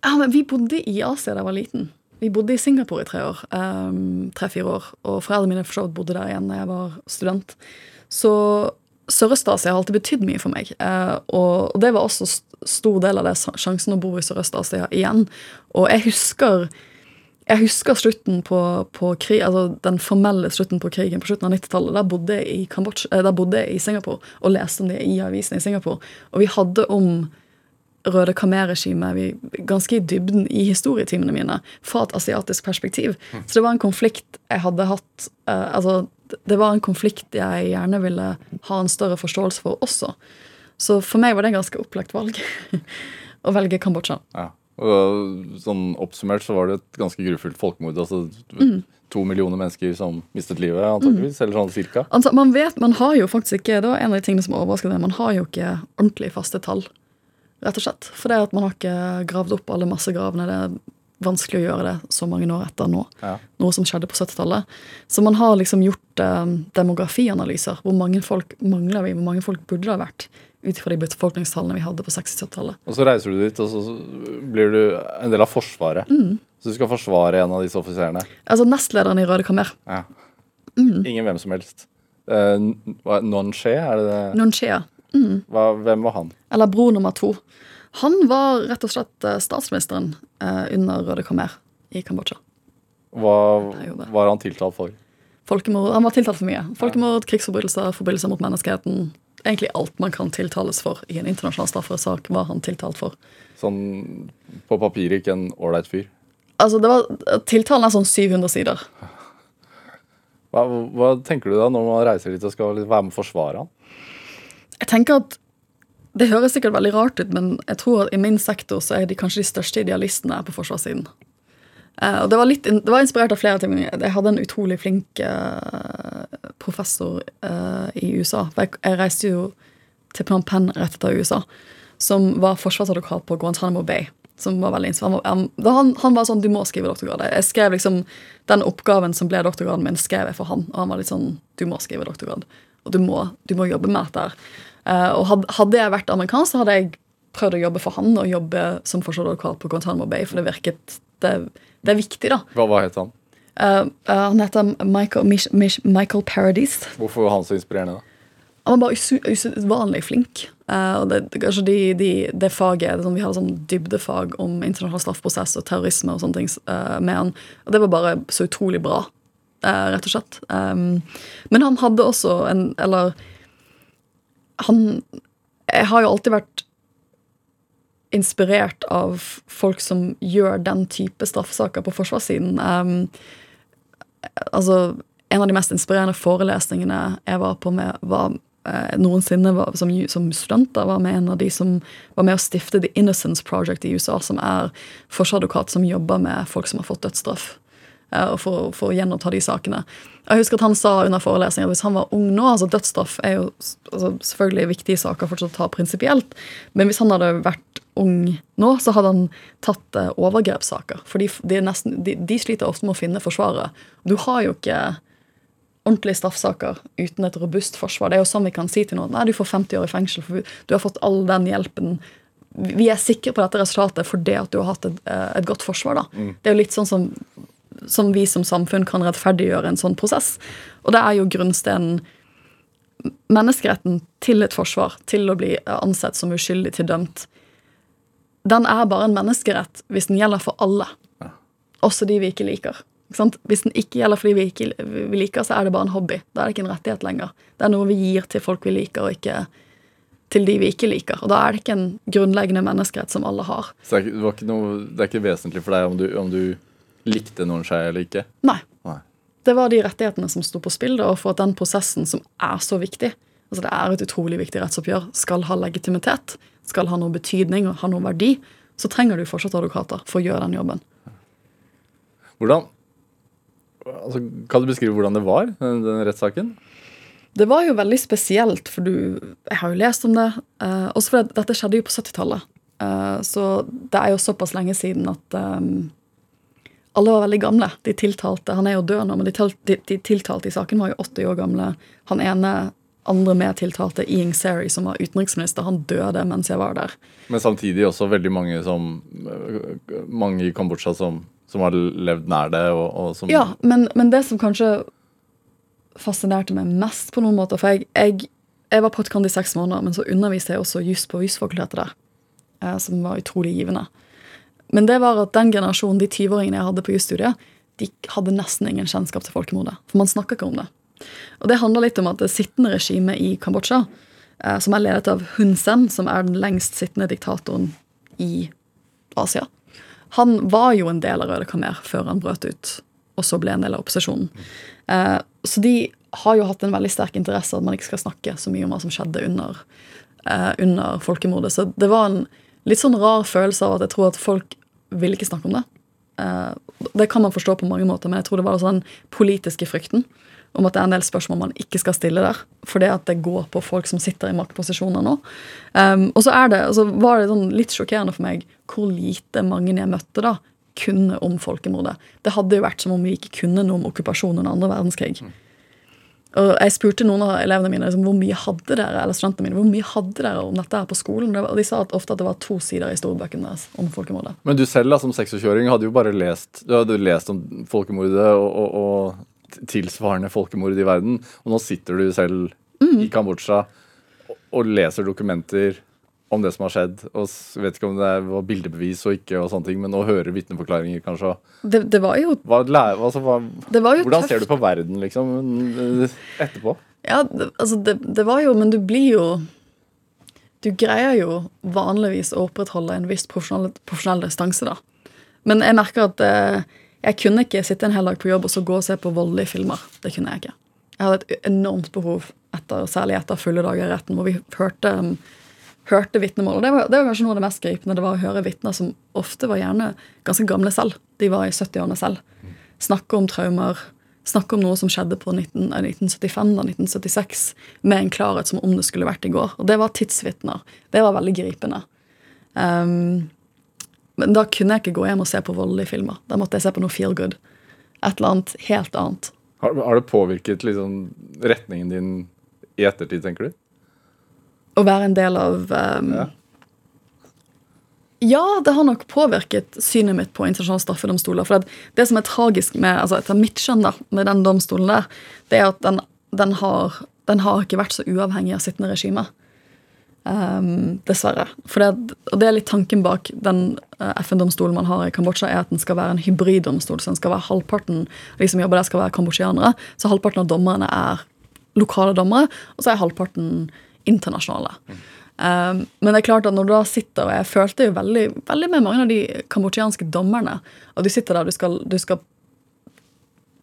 Ja, men Vi bodde i Asia da jeg var liten. Vi bodde i Singapore i tre år. Um, Tre-fire år. Og foreldrene mine for så vidt bodde der igjen da jeg var student. Så Sørøst-Asia har alltid betydd mye for meg. eh, og, det var også st- stor del av det sjansen å bo i Sørøst-Asia igjen. Og jeg husker jeg husker slutten på, på krig, altså den formelle slutten på krigen på slutten av 90-tallet. Der bodde jeg i Kambodsja, eh, der bodde jeg i Singapore og leste om det i avisen i Singapore. Og vi hadde om Røde Khmer-regimet ganske i dybden i historietimene mine fra et asiatisk perspektiv. Så det var en konflikt jeg hadde hatt uh, altså, Det var en konflikt jeg gjerne ville ha en større forståelse for også. Så for meg var det en ganske opplagt valg <laughs> å velge Kambodsja. Ja. Og sånn oppsummert så var det et ganske grufullt folkemord. Altså Mm. to millioner mennesker som mistet livet, antakeligvis. Eller sånn cirka. Altså, man vet, man har jo faktisk ikke Det var en av de tingene som overrasket meg. Man har jo ikke ordentlig faste tall, rett og slett. For det at man har ikke gravd opp alle massegravene. Det er vanskelig å gjøre det så mange år etter nå. Ja. Noe som skjedde på 70-tallet. Så man har liksom gjort eh, demografianalyser. Hvor mange folk mangler vi? Hvor mange folk burde det ha vært? Ut ifra de befolkningstallene vi hadde på 60-70-tallet. Og så reiser du dit, og så blir du en del av Forsvaret. Mm. Så du skal forsvare en av disse offiserene. Altså nestlederen i Røde Kamer. Ja. Mm. Ingen hvem som helst. Uh, Non-Che, er det det? Nonchea, Hva, hvem var han? eller bror nummer to, han var rett og slett eh, statsministeren eh, under Røde Khmer i Kambodsja. Hva var han tiltalt for? Folkemord, Han var tiltalt for mye. Folkemord, krigsforbrytelser, forbrytelser mot menneskeheten. Egentlig alt man kan tiltales for i en internasjonal straffesak, var han tiltalt for. Sånn på papiret ikke en ålreit fyr. Altså, det var, Tiltalen er sånn 700 sider. Hva, hva tenker du da når man reiser dit og skal være med å forsvare han? Jeg tenker at Det høres sikkert veldig rart ut, men jeg tror at i min sektor så er de kanskje de største idealistene på forsvarssiden. Uh, og det var, litt, det var inspirert av flere ting. Jeg hadde en utrolig flink uh, professor uh, i USA. Jeg, jeg reiste jo til Phnom Penh rett etter USA, som var forsvarsadvokat på Guantánamo Bay. Som var veldig. Han, var- han, han var sånn 'Du må skrive doktorgrad'. Jeg skrev liksom Den oppgaven som ble doktorgraden min, skrev jeg for han. Og han var litt sånn 'Du må skrive doktorgrad'. Og du må, du må jobbe med dette. Eh, og hadde jeg vært amerikansk, så hadde jeg prøvd å jobbe for han og jobbe som forsvarsadvokat på Guantánamo Bay, for det virket det, det er viktig, da. Hva, hva het han? Uh, han heter Michael, Mich, Mich, Michael Paradis. Hvorfor var han så inspirerende? da? Han var bare usedvanlig flink. Uh, og det, kanskje de, de, det faget, det, sånn, Vi hadde sånn dybdefag om internasjonal straffeprosess og terrorisme og sånne ting med han. Og det var bare så utrolig bra. rett og slett. Um, men han hadde også en Eller han har jo alltid vært inspirert av folk som gjør den type straffesaker på forsvarssiden. Um, altså, en av de mest inspirerende forelesningene jeg var på med, var eh, noensinne var, som, som studenter var med en av de som var med å stifte The Innocence Project i USA, som er forsvarsadvokat som jobber med folk som har fått dødsstraff. eh, for, for å gjenoppta de sakene. Jeg husker at Han sa under forelesningen at hvis han var ung nå altså Dødsstraff er jo altså, selvfølgelig viktige saker fortsatt å ta prinsipielt, men hvis han hadde vært ung nå, så hadde han tatt eh, overgrepssaker. For de, de, er de, sliter ofte med å finne forsvarere. Du har jo ikke ordentlige straffsaker uten et robust forsvar. Det er jo sånn vi kan si til noen nei, du får 50 år i fengsel, for du har fått all den hjelpen. Vi er sikre på dette resultatet fordi at du har hatt et, eh, et godt forsvar. da. Det er jo litt sånn som, som vi som samfunn kan rettferdiggjøre en sånn prosess. Og det er jo grunnstenen Menneskeretten til et forsvar, til å bli ansett som uskyldig til dømt, den er bare en menneskerett hvis den gjelder for alle. Også de vi ikke liker. Hvis den ikke gjelder for de vi ikke vi liker, så er det bare en hobby. Da er det ikke en rettighet lenger. Det er noe vi gir til folk vi liker, og ikke til de vi ikke liker. Og da er det ikke en grunnleggende menneskerett som alle har. Så det er, ikke, det, var ikke noe, det er ikke vesentlig for deg om du, om du likte noen seg eller ikke? Nei. Nei. Det var de rettighetene som sto på spill, og for at den prosessen som er så viktig altså Det er et utrolig viktig rettsoppgjør. Skal ha legitimitet, skal ha noe betydning og ha noe verdi, så trenger du fortsatt advokater for å gjøre den jobben. Hvordan altså, Kan du beskrive hvordan det var, den, den rettssaken? Det var jo veldig spesielt, for du Jeg har jo lest om det. Eh, også fordi dette skjedde jo på 70-tallet. Eh, så det er jo såpass lenge siden at eh, alle var veldig gamle. De tiltalte Han er jo død nå, men de, til, de, de tiltalte i saken var jo 80 år gamle. Han ene andre medtiltalte, Iing Seri, som var utenriksminister, han døde mens jeg var der. Men samtidig også veldig mange som Mange i Kambodsja som, som har levd nær det, og, og som Ja, men, men det som kanskje fascinerte meg mest på noen måter For jeg, jeg, jeg var praktikant i seks måneder, men så underviste jeg også juss på jusfakultetet der. eh, Som var utrolig givende. Men det var at den generasjonen, de 20-åringene jeg hadde på jusstudiet, de hadde nesten ingen kjennskap til folkemordet. For man snakker ikke om det. Og det handler litt om at det sittende regimet i Kambodsja, eh, som er ledet av Hun Sen, som er den lengst sittende diktatoren i Asia, han var jo en del av Røde Kamer før han brøt ut, og så ble en del av opposisjonen. Eh, så de har jo hatt en veldig sterk interesse at man ikke skal snakke så mye om hva som skjedde under, eh, under folkemordet. Så det var en litt sånn rar følelse av at jeg tror at folk ville ikke snakke om det. Eh, det kan man forstå på mange måter, men jeg tror det var også den politiske frykten om at det er en del spørsmål man ikke skal stille der. Fordi at det går på folk som sitter i maktposisjoner nå. Um, og så det, altså var det sånn litt sjokkerende for meg hvor lite mange jeg møtte da, kunne om folkemordet. Det hadde jo vært som om vi ikke kunne noe om okkupasjon under andre verdenskrig. Og jeg spurte noen av elevene mine liksom, hvor mye hadde dere eller studentene mine, hvor mye hadde dere om dette her på skolen. Og de sa at ofte at det var to sider i storbøkene deres om folkemordet. Men du selv da, som 26-åring hadde jo bare lest Du hadde lest om folkemordet og, og, og tilsvarende folkemord i verden. Og nå sitter du selv i Kambodsja og, og leser dokumenter om det som har skjedd. Og jeg vet ikke om det var bildebevis og ikke, og sånne ting, men å høre vitneforklaringer, kanskje. Det, det var jo, Hva, altså, hva, det var jo hvordan tøft. ser du på verden, liksom, etterpå? Ja, det, altså det, det var jo Men du blir jo Du greier jo vanligvis å opprettholde en viss profesjonell, profesjonell distanse, da. Men jeg merker at eh, jeg kunne ikke sitte en hel dag på jobb og så gå og se på voldelige filmer. Det kunne jeg ikke. Jeg hadde et enormt behov, etter, særlig etter fulle dager i retten, hvor vi hørte, um, hørte vitnemål. Og det var, det var kanskje noe av det mest gripende. Det var å høre vitner som ofte var gjerne ganske gamle selv. De var i 70-årene selv. Snakke om traumer. Snakke om noe som skjedde på 19, eh, 1975 da, 1976, med en klarhet som om det skulle vært i går. Og det var tidsvitner. Det var veldig gripende. Um, men da kunne jeg ikke gå hjem og se på voldelige filmer. Da måtte jeg se på noe feel good. Et eller annet helt annet. Har, har det påvirket liksom, retningen din i ettertid, tenker du? Å være en del av um, Ja. Ja, det har nok påvirket synet mitt på internasjonale straffedomstoler. For det, det som er tragisk med, altså etter mitt skjønn da, med den domstolen der, det er at den, den, har, den har ikke vært så uavhengig av sittende regime. Um, dessverre. For det, og det er litt tanken bak den uh, FN-domstolen man har i Kambodsja, er at den skal være en hybriddomstol. Så den skal være halvparten av de som jobber der, skal være kambodsjanere. Så halvparten av dommerne er lokale dommere, og så er halvparten internasjonale. Mm. Um, men det er klart at når du da sitter og Jeg følte jo veldig, veldig med mange av de kambodsjanske dommerne. Og du sitter der du skal, du skal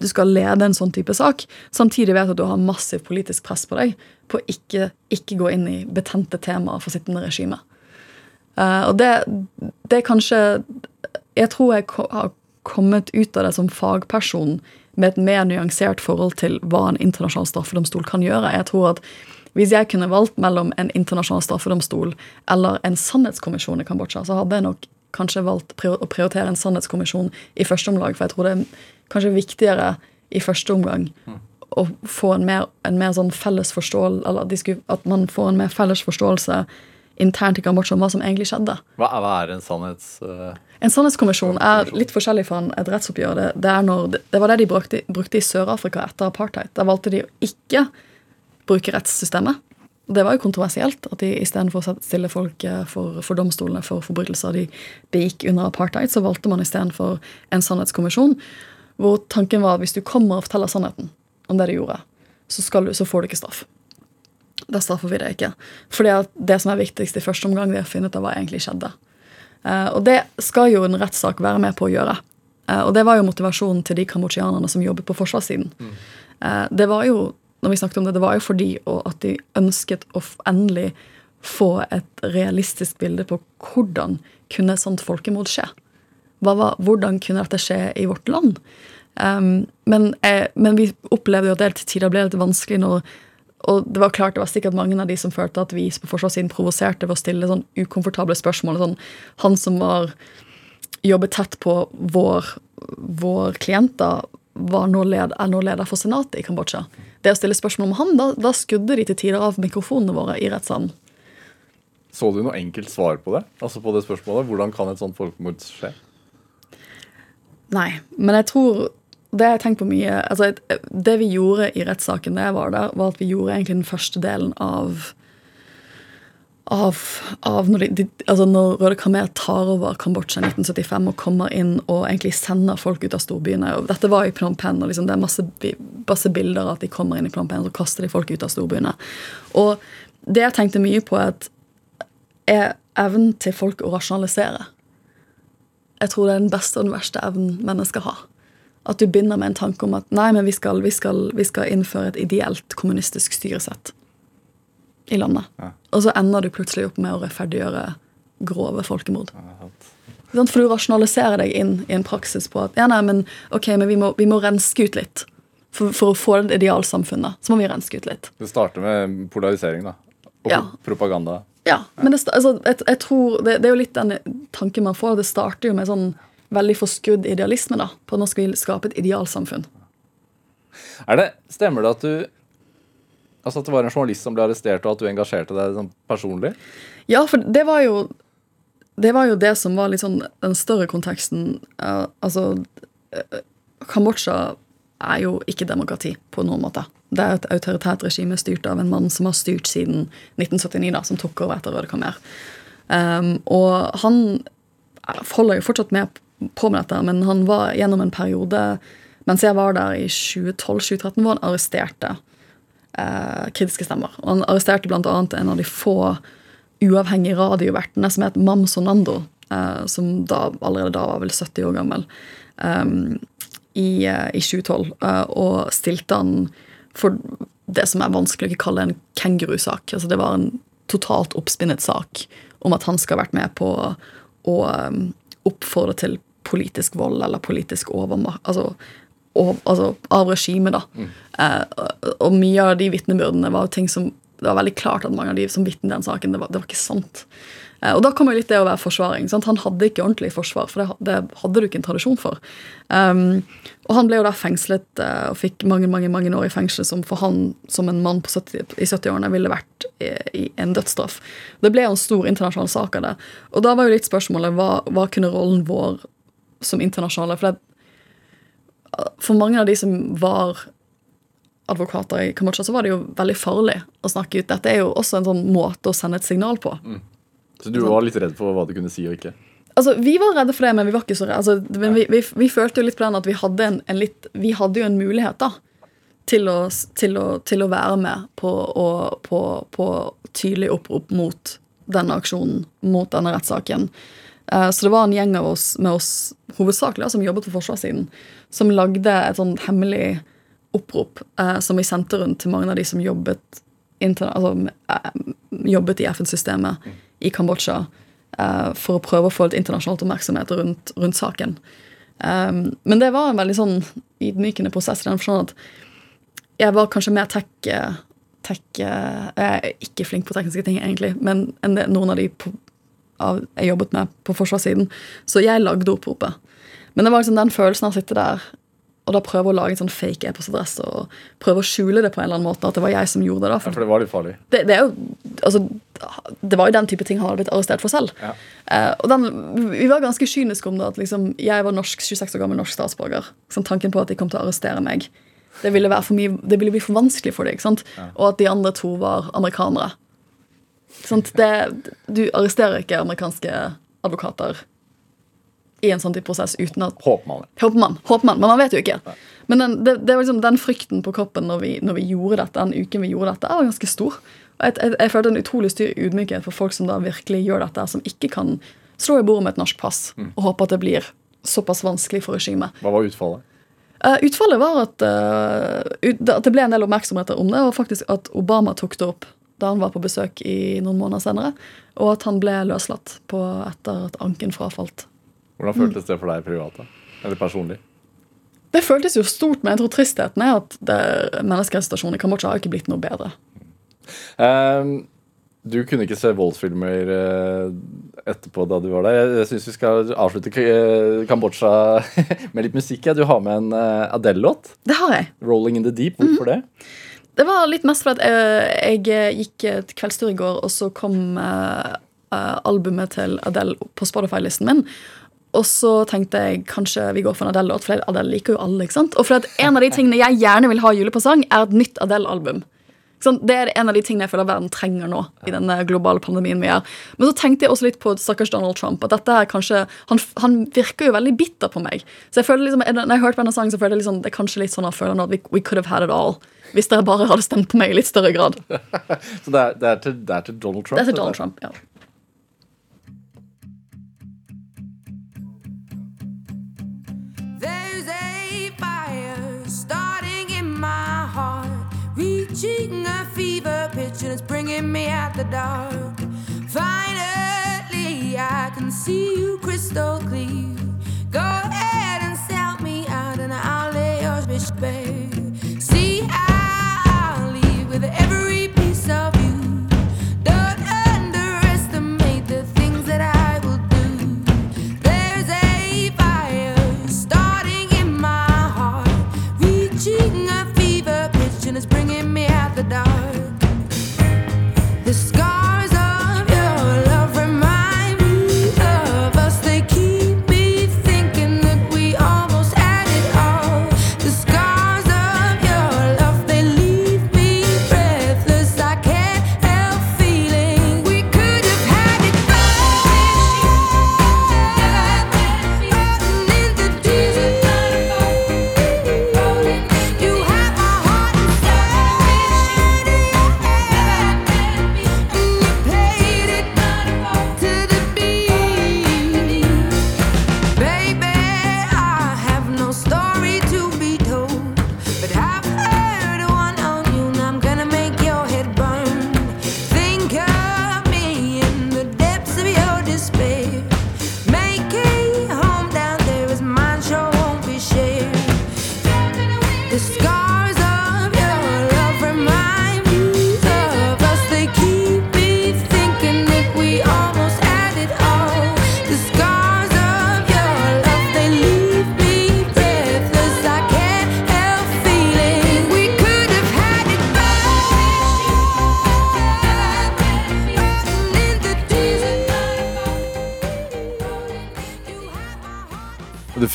du skal lede en sånn type sak. Samtidig vet at du har massivt politisk press på deg på å ikke, ikke gå inn i betente temaer for sittende regime. Uh, og det, det, er kanskje Jeg tror jeg har kommet ut av det som fagperson med et mer nyansert forhold til hva en internasjonal straffedomstol kan gjøre. Jeg tror at Hvis jeg kunne valgt mellom en internasjonal straffedomstol eller en sannhetskommisjon i Kambodsja, så hadde jeg nok kanskje valgt å prioritere en sannhetskommisjon i første omlag, For jeg tror det er kanskje viktigere i første omgang å få en mer, en mer sånn felles forståelse Eller at man får en mer felles forståelse internt i Kambodsja om hva som egentlig skjedde. Hva er, hva er en sannhets... Uh... En sannhetskommisjon er litt forskjellig fra et rettsoppgjør. Det, det, når, det var det de brukte, brukte i Sør-Afrika etter apartheid. Da valgte de å ikke bruke rettssystemet. Det var jo kontroversielt at de istedenfor å stille folk eh, for, for, domstolene for forbrytelser de begikk under apartheid, så valgte man istedenfor en sannhetskommisjon. Hvor tanken var at hvis du kommer og forteller sannheten om det du gjorde, så, du, så får du ikke straff. Da straffer vi det ikke. For det som er viktigst i første omgang, det er å finne ut av hva egentlig skjedde. Uh, og det skal jo en rettssak være med på å gjøre. Uh, og det var jo motivasjonen til de kambodsjanerne som jobbet på forsvarssiden. Mm. Det var jo når vi snakket om det, det var jo fordi at de ønsket å endelig få et realistisk bilde på hvordan kunne et sånt folkemord skje. Var, hvordan kunne dette skje i vårt land? Um, men, eh, men, vi opplevde jo at det til tider ble litt vanskelig når og det var klart det var sikkert mange av de som følte at vi på provoserte ved å stille sånn ukomfortable spørsmål. Sånn, han som var jobbet tett på vår, vår klienter, var nå led, er nå leder for senatet i Kambodsja. Det å stille spørsmål om han, da, da skudde de til tider av mikrofonene våre i rettssalen. Så du noe enkelt svar på det? Altså på det spørsmålet? Hvordan kan et sånt folkemord skje? Nei, men jeg tror Det har jeg tenkt på mye. Altså, det vi gjorde i rettssaken da jeg var der, var at vi gjorde egentlig den første delen av av, av når, de, altså når, Røde Khmer tar over Kambodsja i 1975 og kommer inn og egentlig sender folk ut av storbyene. og Dette var i Phnom Penh, og liksom det er masse, masse bilder av at de kommer inn i Phnom Penh og kaster de folk ut av storbyene. Og det jeg tenkte mye på, er evnen til folk å rasjonalisere. Jeg tror det er den beste og den verste evnen mennesker har. At du begynner med en tanke om at nei, men vi skal, vi skal, vi skal innføre et ideelt kommunistisk styresett i landet. Ja. Og så ender du plutselig opp med å rettferdiggjøre grove folkemord. For du rasjonaliserer deg inn i en praksis på at ja, nei, men, okay, men vi, må, vi må renske ut litt. For, for, å få det idealsamfunnet så må vi renske ut litt. Det starter med polarisering, da. Og ja. propaganda. Ja, men det, altså, jeg, jeg, tror, det, det, er jo litt den tanken man får. Det starter jo med sånn veldig forskrudd idealisme. da, På at man skal skape et idealsamfunn. Er det, Stemmer det at du Altså At det var en journalist som ble arrestert, og at du engasjerte deg sånn personlig? Ja, for det var jo det var jo det som var litt sånn den større konteksten. Uh, altså uh, Kambodsja er jo ikke demokrati på noen måte. Det er et autoritært regime styrt av en mann som har styrt siden 1979, da, som tok over etter Røde Kamer. Um, og han holder jo fortsatt med på med dette, men han var gjennom en periode mens jeg var der i 2012-2013, hvor han arresterte eh, kritiske stemmer. Og han arresterte bl.a. en av de få uavhengige radiovertene som het Mam Sonando, eh, som da, allerede da var vel 70 år gammel, eh, i, eh, i, 2012. Uh, og stilte han for det som er vanskelig å ikke kalle en kengurusak. Altså det var en totalt oppspinnet sak om at han skal ha vært med på å um, oppfordre til politisk vold eller politisk overmakt. Altså og, altså, av regimet. da. Mm. Eh, og mye av de vitnebyrdene var ting som det var veldig klart at mange av de som vitnet den saken, det var, det var ikke sant. Eh, og da kommer litt det å være forsvaring. Sant? Han hadde ikke ordentlig forsvar, for det, det hadde du ikke en tradisjon for. Um, og han ble jo da fengslet eh, og fikk mange mange, mange år i fengsel, som for han som en mann 70, i 70-årene ville vært i, i, en dødsstraff. Det ble jo en stor internasjonal sak av det. Og da var jo litt spørsmålet hva, hva kunne rollen vår som internasjonale For det, for mange av de som var advokater i Kambodsja, så var det jo veldig farlig å snakke ut. Dette er jo også en sånn måte å sende et signal på. Så du var litt redd for hva du kunne si og ikke? Altså, Vi var redde for det, men vi var ikke så redde. Altså, men vi, vi, vi følte jo litt på den at vi hadde, en, en litt, vi hadde jo en mulighet da, til å, til å, til å være med på, å, på, på tydelig opprop mot denne aksjonen, mot denne rettssaken. Eh, Så det var en gjeng av oss med oss hovedsakelig som jobbet på forsvarssiden, som lagde et sånn hemmelig opprop eh, som vi sendte rundt til mange av de som jobbet, altså, eh, jobbet i FN-systemet i Kambodsja, for å prøve å få litt internasjonalt oppmerksomhet rundt, rundt saken. Um, men det var en veldig sånn ydmykende prosess i den forstand at jeg var kanskje mer tech, tech Jeg er ikke flink på tekniske ting, egentlig, men noen av de av, jeg jobbet med på forsvarssiden. Så jeg lagde oppropet. Men det var liksom den følelsen av å sitte der og da prøve å lage en sånn fake e-postadresse og prøve å skjule det på en eller annen måte. At det var jeg som gjorde det. da. Ja, For for det var litt farlig. det, det jo altså, det var jo den type ting han hadde blitt arrestert for selv. Ja. Eh, og den, Vi var ganske kyniske om det. at liksom, Jeg var norsk, 26 år gammel norsk statsborger. Sånn, tanken på at de kom til å arrestere meg, det ville, for mye, det ville bli for vanskelig for dem. sant? Og at de andre to var amerikanere. Ikke? Det, du arresterer ikke amerikanske advokater i en sånn type prosess uten at Håper man. Håper man, håper man, men man vet jo ikke. Men den, det, det var liksom den frykten på kroppen når vi, når vi gjorde dette, den uken vi gjorde dette, var ganske stor. Jeg, jeg, jeg følte en utrolig styr ydmykhet for folk som da virkelig gjør dette, som ikke kan slå i bordet med et norsk pass og håpe at det blir såpass vanskelig for regimet. Hva var utfallet? Uh, utfallet var at, uh, ut, at det ble en del oppmerksomhet om det, og faktisk at Obama tok det opp da han var på besøk i noen måneder senere, og at han ble løslatt på etter at anken frafalt. Hvordan føltes det for deg privat? da? Eller personlig? Det føltes jo stort, men jeg tror tristheten er at menneskerettighetssituasjonen i Kambodsja har ikke blitt noe bedre. Um, du kunne ikke se voldsfilmer eh, etterpå da du var der. Jeg, syns vi skal avslutte Kambodsja <laughs> med litt musikk. Du har med en uh, Adele-låt. Det har jeg. 'Rolling in the Deep'. Hvorfor det? Det var litt mest fordi jeg, jeg gikk et kveldstur i går, og så kom eh, eh, albumet til Adele på Spotify-listen min. Og så tenkte jeg kanskje vi går for en Adele-låt, for Adele liker jo alle. ikke sant? Og for at en av de <laughs> tingene jeg gjerne vil ha julepresang, er et nytt Adele-album. Sant? Det er en av de tingene jeg føler verden trenger nå. i denne globale pandemien vi er. Men så tenkte jeg også litt på stakkars Donald Trump. at dette er kanskje, Han, han virker jo veldig bitter på meg. Så jeg føler liksom, Når jeg hørte på denne sangen, så føler jeg liksom, det er kanskje litt sånn han føler nå at we, we could have had it all. Hvis dere bare hadde stemt på meg i litt større grad. <laughs> Så det er, det er, til, det er til Donald Trump? Det er til? Donald Trump, ja. Reaching a fever pitch, and it's bringing me out the dark. Finally, I can see you crystal clear. Go ahead and sell me out, and I'll lay your bitch bare. The scars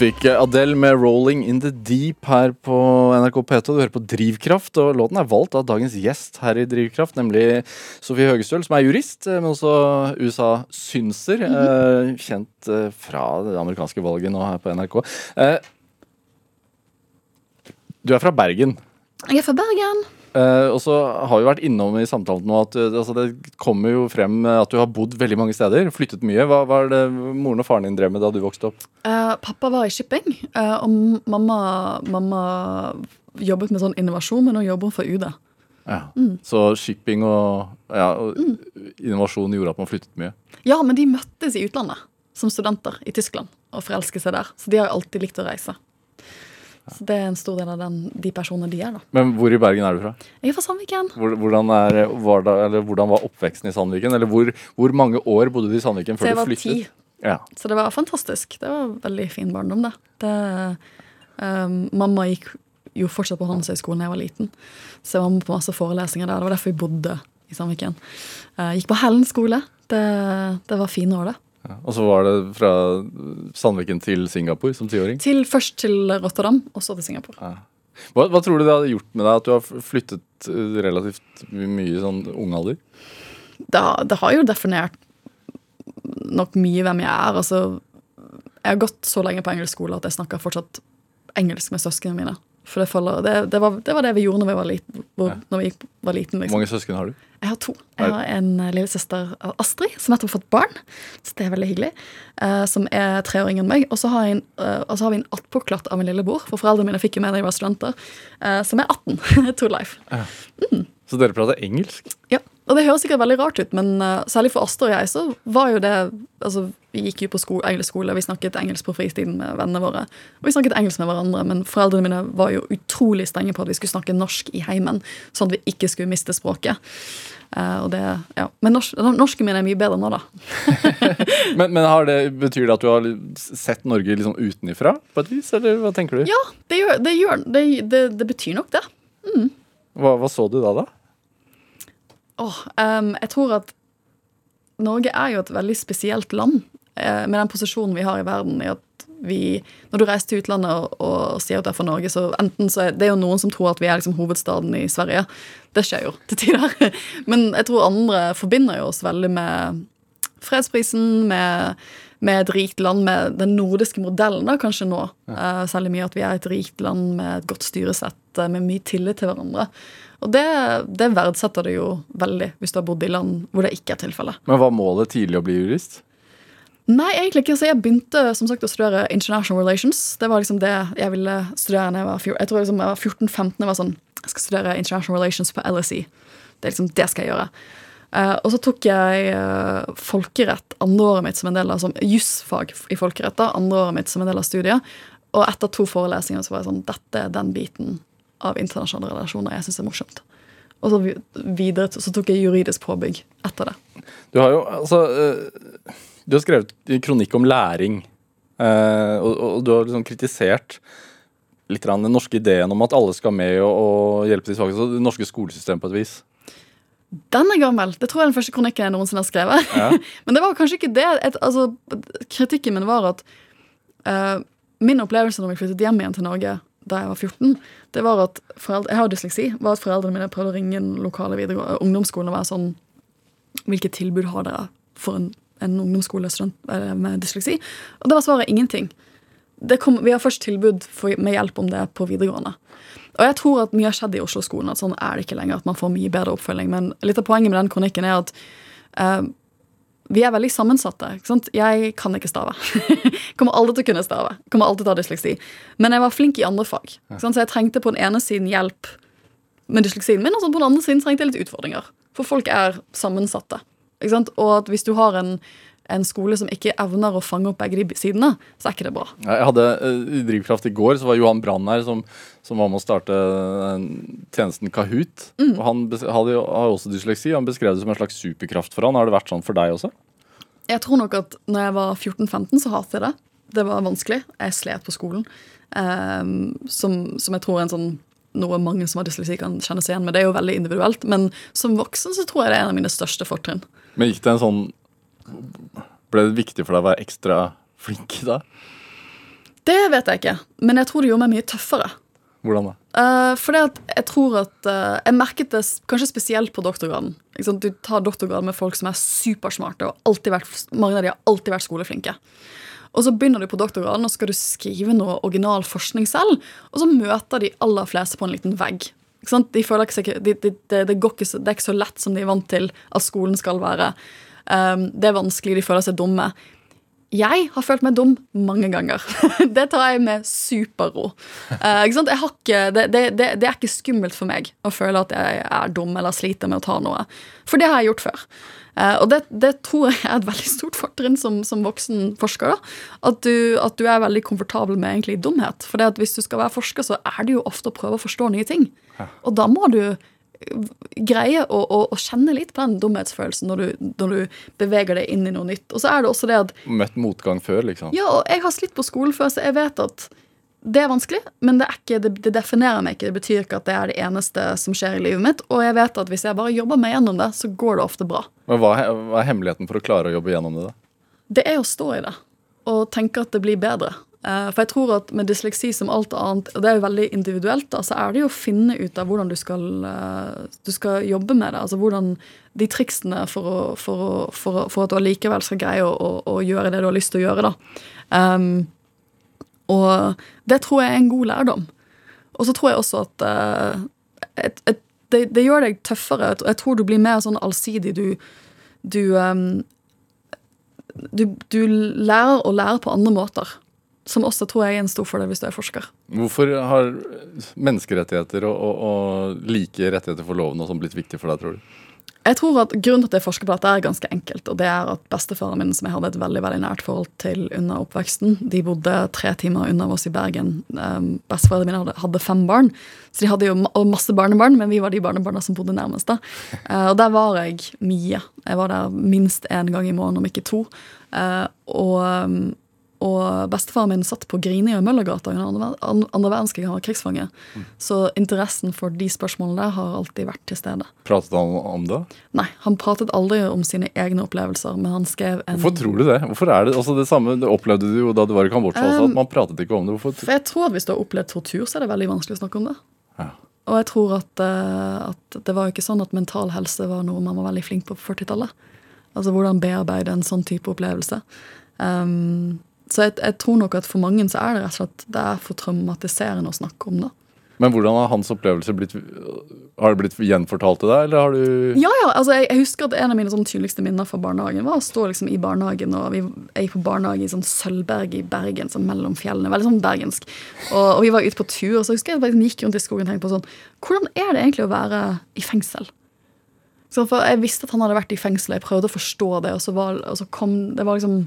fikk eh, Adele med 'Rolling in the Deep' her på NRK P2. Du hører på Drivkraft, og låten er valgt av dagens gjest her i Drivkraft, nemlig Sofie Høgestøl, som er jurist, eh, men også USA-synser. eh, Kjent eh, fra det amerikanske valget nå her på NRK. Du er fra Bergen. Jeg er fra Bergen. Eh, og så har vi vært innom i samtalen nå at uh, altså, det kommer jo frem eh, at du har bodd veldig mange steder, flyttet mye. Hva var det moren og faren din drev med da du vokste opp? Uh, pappa var i shipping, og mamma, mamma jobbet med sånn innovasjon, men nå jobber hun for UD. Ja. Så shipping og, ja, og innovasjon gjorde at man flyttet mye. Ja, men de møttes i utlandet som studenter i Tyskland og forelsket seg der. Så de har alltid likt å reise. Så det er en stor del av den, de personene de er, da. Men hvor i Bergen er du fra? Jeg er fra Sandviken. Hvor- Hvordan, er, var da, eller hvordan var oppveksten i Sandviken? Eller hvor, hvor mange år bodde du i Sandviken før jeg du var flyttet? ti. Ja. Så det var fantastisk. Det var veldig fin barndom, det. det um, mamma gikk jo fortsatt på Handelshøyskolen da jeg var liten, så jeg var med på masse forelesninger der. Det var derfor vi bodde i Sandviken. Uh, gikk på Hellen skole. Det, det var fine år, det. Ja. Og så var det fra Sandviken til Singapore som tiåring. Til, først til Rotterdam, og så til Singapore. Hva, hva tror du det hadde gjort med deg at du har flyttet eh, relativt mye i sånn ung alder? Det, har- det har jo definert nok mye hvem jeg er. Altså, jeg har gått så lenge på engelsk skole at jeg snakker fortsatt engelsk med søsknene mine. For det, faller, det, det, var, det var det vi gjorde når vi var liten. Hvor, når vi var liten Hvor liksom. mange søsken har du? Jeg har to. Jeg har en eh, lillesøster Astrid, som nettopp har fått barn. Så det er veldig hyggelig. Uh, som er tre år yngre enn meg. Og så har, jeg en, og så har vi en attpåklatt av min lillebror, for foreldrene mine fikk jo med da jeg var studenter, uh, som er 18. <laughs> to life. Så dere prater engelsk? Ja, og det høres sikkert veldig rart ut, men uh, særlig for Astrid og jeg, så var jo det Altså, vi gikk jo på sko engelsk skole, vi snakket engelsk på fritiden med vennene våre. Og vi snakket engelsk med hverandre, men foreldrene mine var jo utrolig strenge på at vi skulle snakke norsk i heimen, sånn at vi ikke skulle miste språket. Uh, det, ja. Men norsk, norsken min er mye bedre nå, da. <laughs> Men, men har det, betyr det at du har sett Norge liksom utenifra på et vis, eller hva tenker du? Ja, det gjør det. Gjør, det, betyr nok det. Hva, hva så du da, da? Åh, um, jeg tror at Norge er jo et veldig spesielt land eh, med den posisjonen vi har i verden. i at vi, Når du reiser til utlandet og, og sier at du er fra Norge, så enten så er det er jo noen som tror at vi er liksom hovedstaden i Sverige. Det skjer jo til tider. <laughs> Men jeg tror andre forbinder jo oss veldig med fredsprisen, med, med et rikt land, med den nordiske modellen da, kanskje nå. Eh, særlig mye at vi er et rikt land med et godt styresett, eh, med mye tillit til hverandre. Og det, det verdsetter du jo veldig hvis du har bodd i land hvor det ikke er tilfellet. Men var målet tidlig å bli jurist? Nei, egentlig ikke. Så jeg begynte som sagt å studere international relations. Det var liksom det jeg ville studere når jeg var, fjor- jeg tror liksom jeg var 14-15. Jeg var sånn, jeg skal studere international relations på LSE. Det er liksom det skal jeg gjøre. Uh, og så tok jeg uh, folkerett andre året mitt som en del av som jussfag i folkerett. da, andre året mitt som en del av studiet. Og etter to forelesninger så var jeg sånn Dette er den biten av internasjonale relasjoner jeg syns er morsomt. Og så videre så tok jeg juridisk påbygg etter det. Du har jo altså eh, Du har skrevet en kronikk om læring. eh, og, og du har liksom kritisert litt grann den norske ideen om at alle skal med og, og hjelpe de svake. Så det norske skolesystemet på et vis. Den er gammel. Det tror jeg er den første kronikken jeg noensinne har skrevet. Ja. <laughs> Men det var kanskje ikke det. Et, altså, kritikken min var at uh, min opplevelse når jeg flyttet hjem igjen til Norge da jeg var 14, det var at foreldre, jeg har dysleksi, var at foreldrene mine prøvde å ringe den lokale ungdomsskolen og være sånn Hvilke tilbud har dere for en, en ungdomsskolestudent eh, med dysleksi? Og det var svaret ingenting. Kom, vi har først tilbud for, med hjelp om det på videregående. Og jeg tror at mye har skjedd i Oslo-skolen. at Sånn er det ikke lenger. At man får mye bedre oppfølging. Men litt av poenget med den kronikken er at eh, vi er veldig sammensatte. ikke sant? Jeg kan ikke stave. <laughs> Kommer aldri til å kunne stave. Kommer alltid til å ha dysleksi. Men jeg var flink i andre fag. ikke sant? Så jeg trengte på den ene siden hjelp med dysleksien min, og på den andre siden trengte jeg litt utfordringer. For folk er sammensatte. ikke sant? Og at hvis du har en, en skole som ikke evner å fange opp begge de sidene, så er ikke det bra. Jeg hadde eh, i Drivkraft i går, så var Johan Brann her, som, som var med å starte eh, tjenesten Kahoot. Og han hadde har også dysleksi. Han beskrev det som en slags superkraft for han. Har det vært sånn for deg også? Jeg tror nok at når jeg var 14-15, så hatet jeg det. Det var vanskelig. Jeg slet på skolen. Um, som, som jeg tror er en sånn noe mange som har dysleksi kan kjenne seg igjen med. Det er jo veldig individuelt, men som voksen så tror jeg det er en av mine største fortrinn. Men gikk det en sånn Ble det viktig for deg å være ekstra flink da? Det vet jeg ikke, men jeg tror det gjorde meg mye tøffere. Hvordan da? Uh, for det at jeg tror at uh, Jeg merket det kanskje spesielt på doktorgraden. Du tar doktorgrad med folk som er supersmarte, og alltid vært, mange av de har alltid vært skoleflinke. Og så begynner du på doktorgraden og skal du skrive noe original forskning selv, og så møter de aller fleste på en liten vegg. De føler ikke, de, de, de, det er ikke så lett som de er vant til at skolen skal være. Um, det er vanskelig, de føler seg dumme. Jeg har følt meg dum mange ganger. <laughs> det tar jeg med superro. Eh, ikke sant? Ikke, det, det, det, det er ikke skummelt for meg å føle at jeg er dum eller sliter med å ta noe. For det har jeg gjort før. Eh, og det, det tror jeg er et veldig stort fortrinn som, som voksen forsker. At du, at du er veldig komfortabel med egentlig dumhet. For hvis du skal være forsker, så er det jo ofte å prøve å forstå nye ting. Og da må du greie å, å, å kjenne litt på den dumhetsfølelsen når du, når du beveger deg inn i noe nytt. Og så er det også det at Møtt motgang før, liksom? ja, og jeg har slitt på skolen før, så jeg vet at det er vanskelig, men det, er ikke, det, det definerer meg ikke. Det betyr ikke at det er det eneste som skjer i livet mitt. Og jeg vet at hvis jeg bare jobber meg gjennom det, så går det ofte bra. Men hva, hva er hemmeligheten for å klare å jobbe gjennom det? da? Det er å stå i det og tenke at det blir bedre. Eh, For jeg tror at med dysleksi som alt annet, og det er jo veldig individuelt, da, så er det jo å finne ut av hvordan du skal, eh, du skal jobbe med det. Altså hvordan de triksene for, å, for, å, for, å, for at du allikevel skal greie å, å, gjøre det du har lyst til å gjøre. da. Um, og det tror jeg er en god lærdom. Og så tror jeg også at uh, et, et, det, det gjør deg tøffere. Jeg tror du blir mer sånn allsidig. Du, du, um, du, du lærer å lære på andre måter. Som også tror jeg er en stor fordel hvis du er forsker. Hvorfor har menneskerettigheter og, og, og like rettigheter for loven og sånn blitt viktig for deg, tror du? Jeg tror at Grunnen til at jeg forsker på dette, er ganske enkelt. og det er at Bestefaren min, som jeg hadde et veldig veldig nært forhold til under oppveksten, de bodde tre timer unna oss i Bergen. Um, Besteforeldrene mine hadde, fem barn, så de hadde jo masse barnebarn, men vi var de barnebarna som bodde nærmest. da. <laughs> Eh, og der var jeg mye. Jeg var der minst én gang i måneden, om ikke to. Eh, og, um, og bestefaren min satt på Grini og Møllergata under andre, verdenskrig. Han var krigsfange. Så interessen for de spørsmålene der har alltid vært til stede. Pratet han om det? Nei, han pratet aldri om sine egne opplevelser, men han skrev en Hvorfor tror du det? Hvorfor er det, altså det samme det opplevde du jo da du var i Kambodsja også, at man pratet ikke om det. Hvorfor? For jeg tror at hvis du har opplevd tortur, så er det veldig vanskelig å snakke om det. Ja. Og jeg tror at, eh, at det var jo ikke sånn at mental helse var noe man var veldig flink på på 40-tallet. Altså hvordan bearbeide en sånn type opplevelse. Um, så jeg, jeg tror nok at for mange så er det rett og slett det er for traumatiserende å snakke om det. Men hvordan har hans opplevelse blitt Har det blitt gjenfortalt til deg, eller har du Ja, ja, altså jeg, jeg husker at En av mine sånn tydeligste minner fra barnehagen var å stå liksom i barnehagen. og vi, Jeg gikk på barnehage i sånn Sølvberg i Bergen, sånn mellom fjellene. Veldig sånn bergensk. Og, og vi var ute på tur, og så husker jeg at jeg gikk rundt i skogen og tenkte på sånn Hvordan er det egentlig å være i fengsel? Så for Jeg visste at han hadde vært i fengsel, jeg prøvde å forstå det, og så, var, og så kom Det var liksom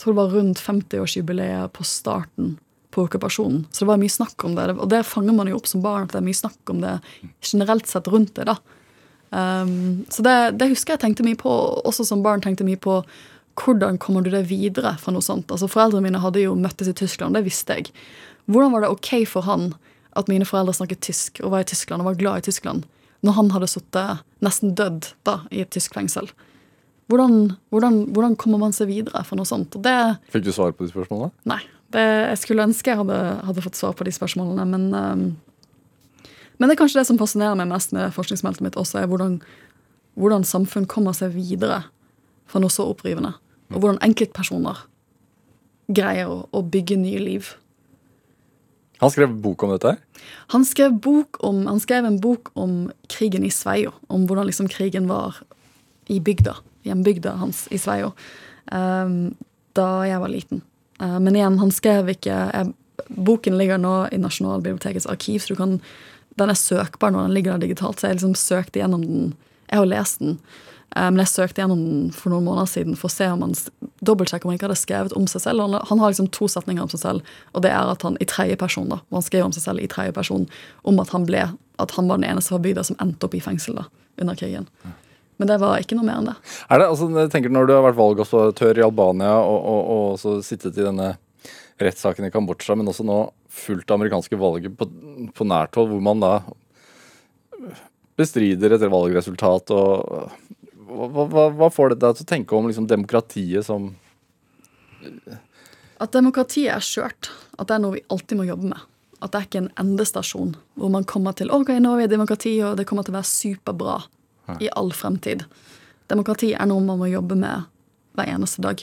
tror det var rundt 50-årsjubileet på starten på okkupasjonen. Så det var mye snakk om det. Og det fanger man jo opp som barn, at det er mye snakk om det generelt sett rundt det. da. Um, så det, det husker jeg tenkte mye på, også som barn tenkte mye på hvordan kommer du deg videre fra noe sånt. Altså Foreldrene mine hadde jo møttes i Tyskland, det visste jeg. Hvordan var det ok for han at mine foreldre snakket tysk og var i Tyskland og var glad i Tyskland, når han hadde sittet nesten dødd da i et tysk fengsel? Hvordan, hvordan, hvordan kommer man seg videre fra noe sånt? Det, Fikk du svar på de spørsmålene? Nei. Det, jeg skulle ønske jeg hadde, hadde fått svar på de spørsmålene, men um, Men det er kanskje det som fascinerer meg mest med forskningsmeldet mitt også, er hvordan, hvordan samfunn kommer seg videre fra noe så opprivende. Og hvordan enkeltpersoner greier å, å bygge nye liv. Han skrev bok om dette. Han skrev, bok om, han skrev en bok om krigen i Sveio. Om hvordan liksom krigen var i bygda. Hjembygda hans i Sveio. Um, da jeg var liten. Uh, men igjen, han skrev ikke jeg, Boken ligger nå i Nasjonalbibliotekets arkiv, så du kan, den er søkbar når den ligger der digitalt. Så jeg liksom søkte gjennom den. Jeg har lest den. Uh, men jeg søkte gjennom den for noen måneder siden for å se om han dobbeltsjekke om han ikke hadde skrevet om seg selv. Han, har liksom to setninger om seg selv, og det er at han i tredje person, da, og han skrev om seg selv i tredje person, om at han ble, at han var den eneste fra bygda som endte opp i fengsel da, under krigen. Men det var ikke noe mer enn det. Er det, altså, jeg tenker Når du har vært valgobservatør i Albania og, og, og også sittet i denne rettssaken i Kambodsja, men også nå fulgt det amerikanske valget på, på nært hold, hvor man da bestrider et valgresultat og hva, hva, hva får det deg til å tenke om liksom, demokratiet som At demokratiet er skjørt. At det er noe vi alltid må jobbe med. At det er ikke en endestasjon hvor man kommer til ok, nå er vi i demokrati, og det kommer til å være superbra i all fremtid. Demokrati er noe man må jobbe med hver eneste dag.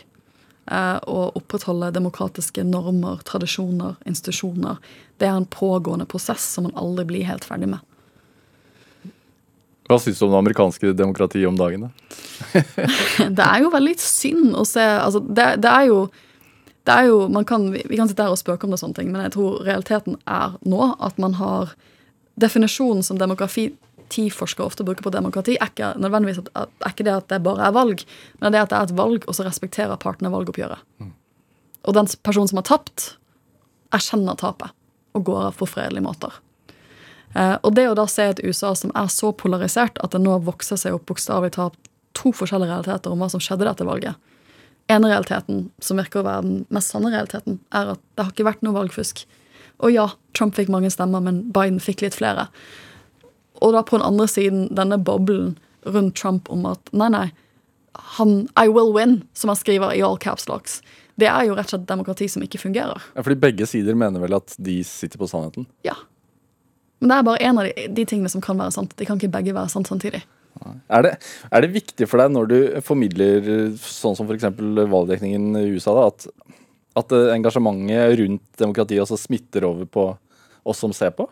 Eh, Å opprettholde demokratiske normer, tradisjoner, institusjoner. Det er en pågående prosess som man aldri blir helt ferdig med. Hva syns du om det amerikanske demokratiet om dagen? da? <laughs> Det er jo veldig synd å se altså det, det er jo det er jo, man kan, vi, kan sitte her og spøke om det, og sånne ting, men jeg tror realiteten er nå at man har Definisjonen som demografiforskere ofte bruker på demokrati, er ikke nødvendigvis at, at, er ikke det at det bare er valg, men det at det er et valg, og så respekterer partene valgoppgjøret. Og den personen som har tapt, erkjenner tapet og går av på fredelige måter. Eh, og det å da se et USA som er så polarisert at det nå vokser seg opp bokstavelig talt to forskjellige realiteter om hva som skjedde dette valget. ene realiteten, som virker å være den mest sanne realiteten, er at det har ikke vært noe valgfusk. Og ja, Trump fikk mange stemmer, men Biden fikk litt flere. Og da på den andre siden denne boblen rundt Trump om at nei, nei, han I will win, som han skriver i all caps locks. Det er jo rett og slett demokrati som ikke fungerer. Ja, fordi begge sider mener vel at de sitter på sannheten? Ja. Men det er bare en av de, de tingene som kan være sant. De kan ikke begge være sant samtidig. Er det, er det viktig for deg når du formidler sånn som f.eks. valgdekningen i USA, da, at, at engasjementet rundt demokratiet også smitter over på oss som ser på?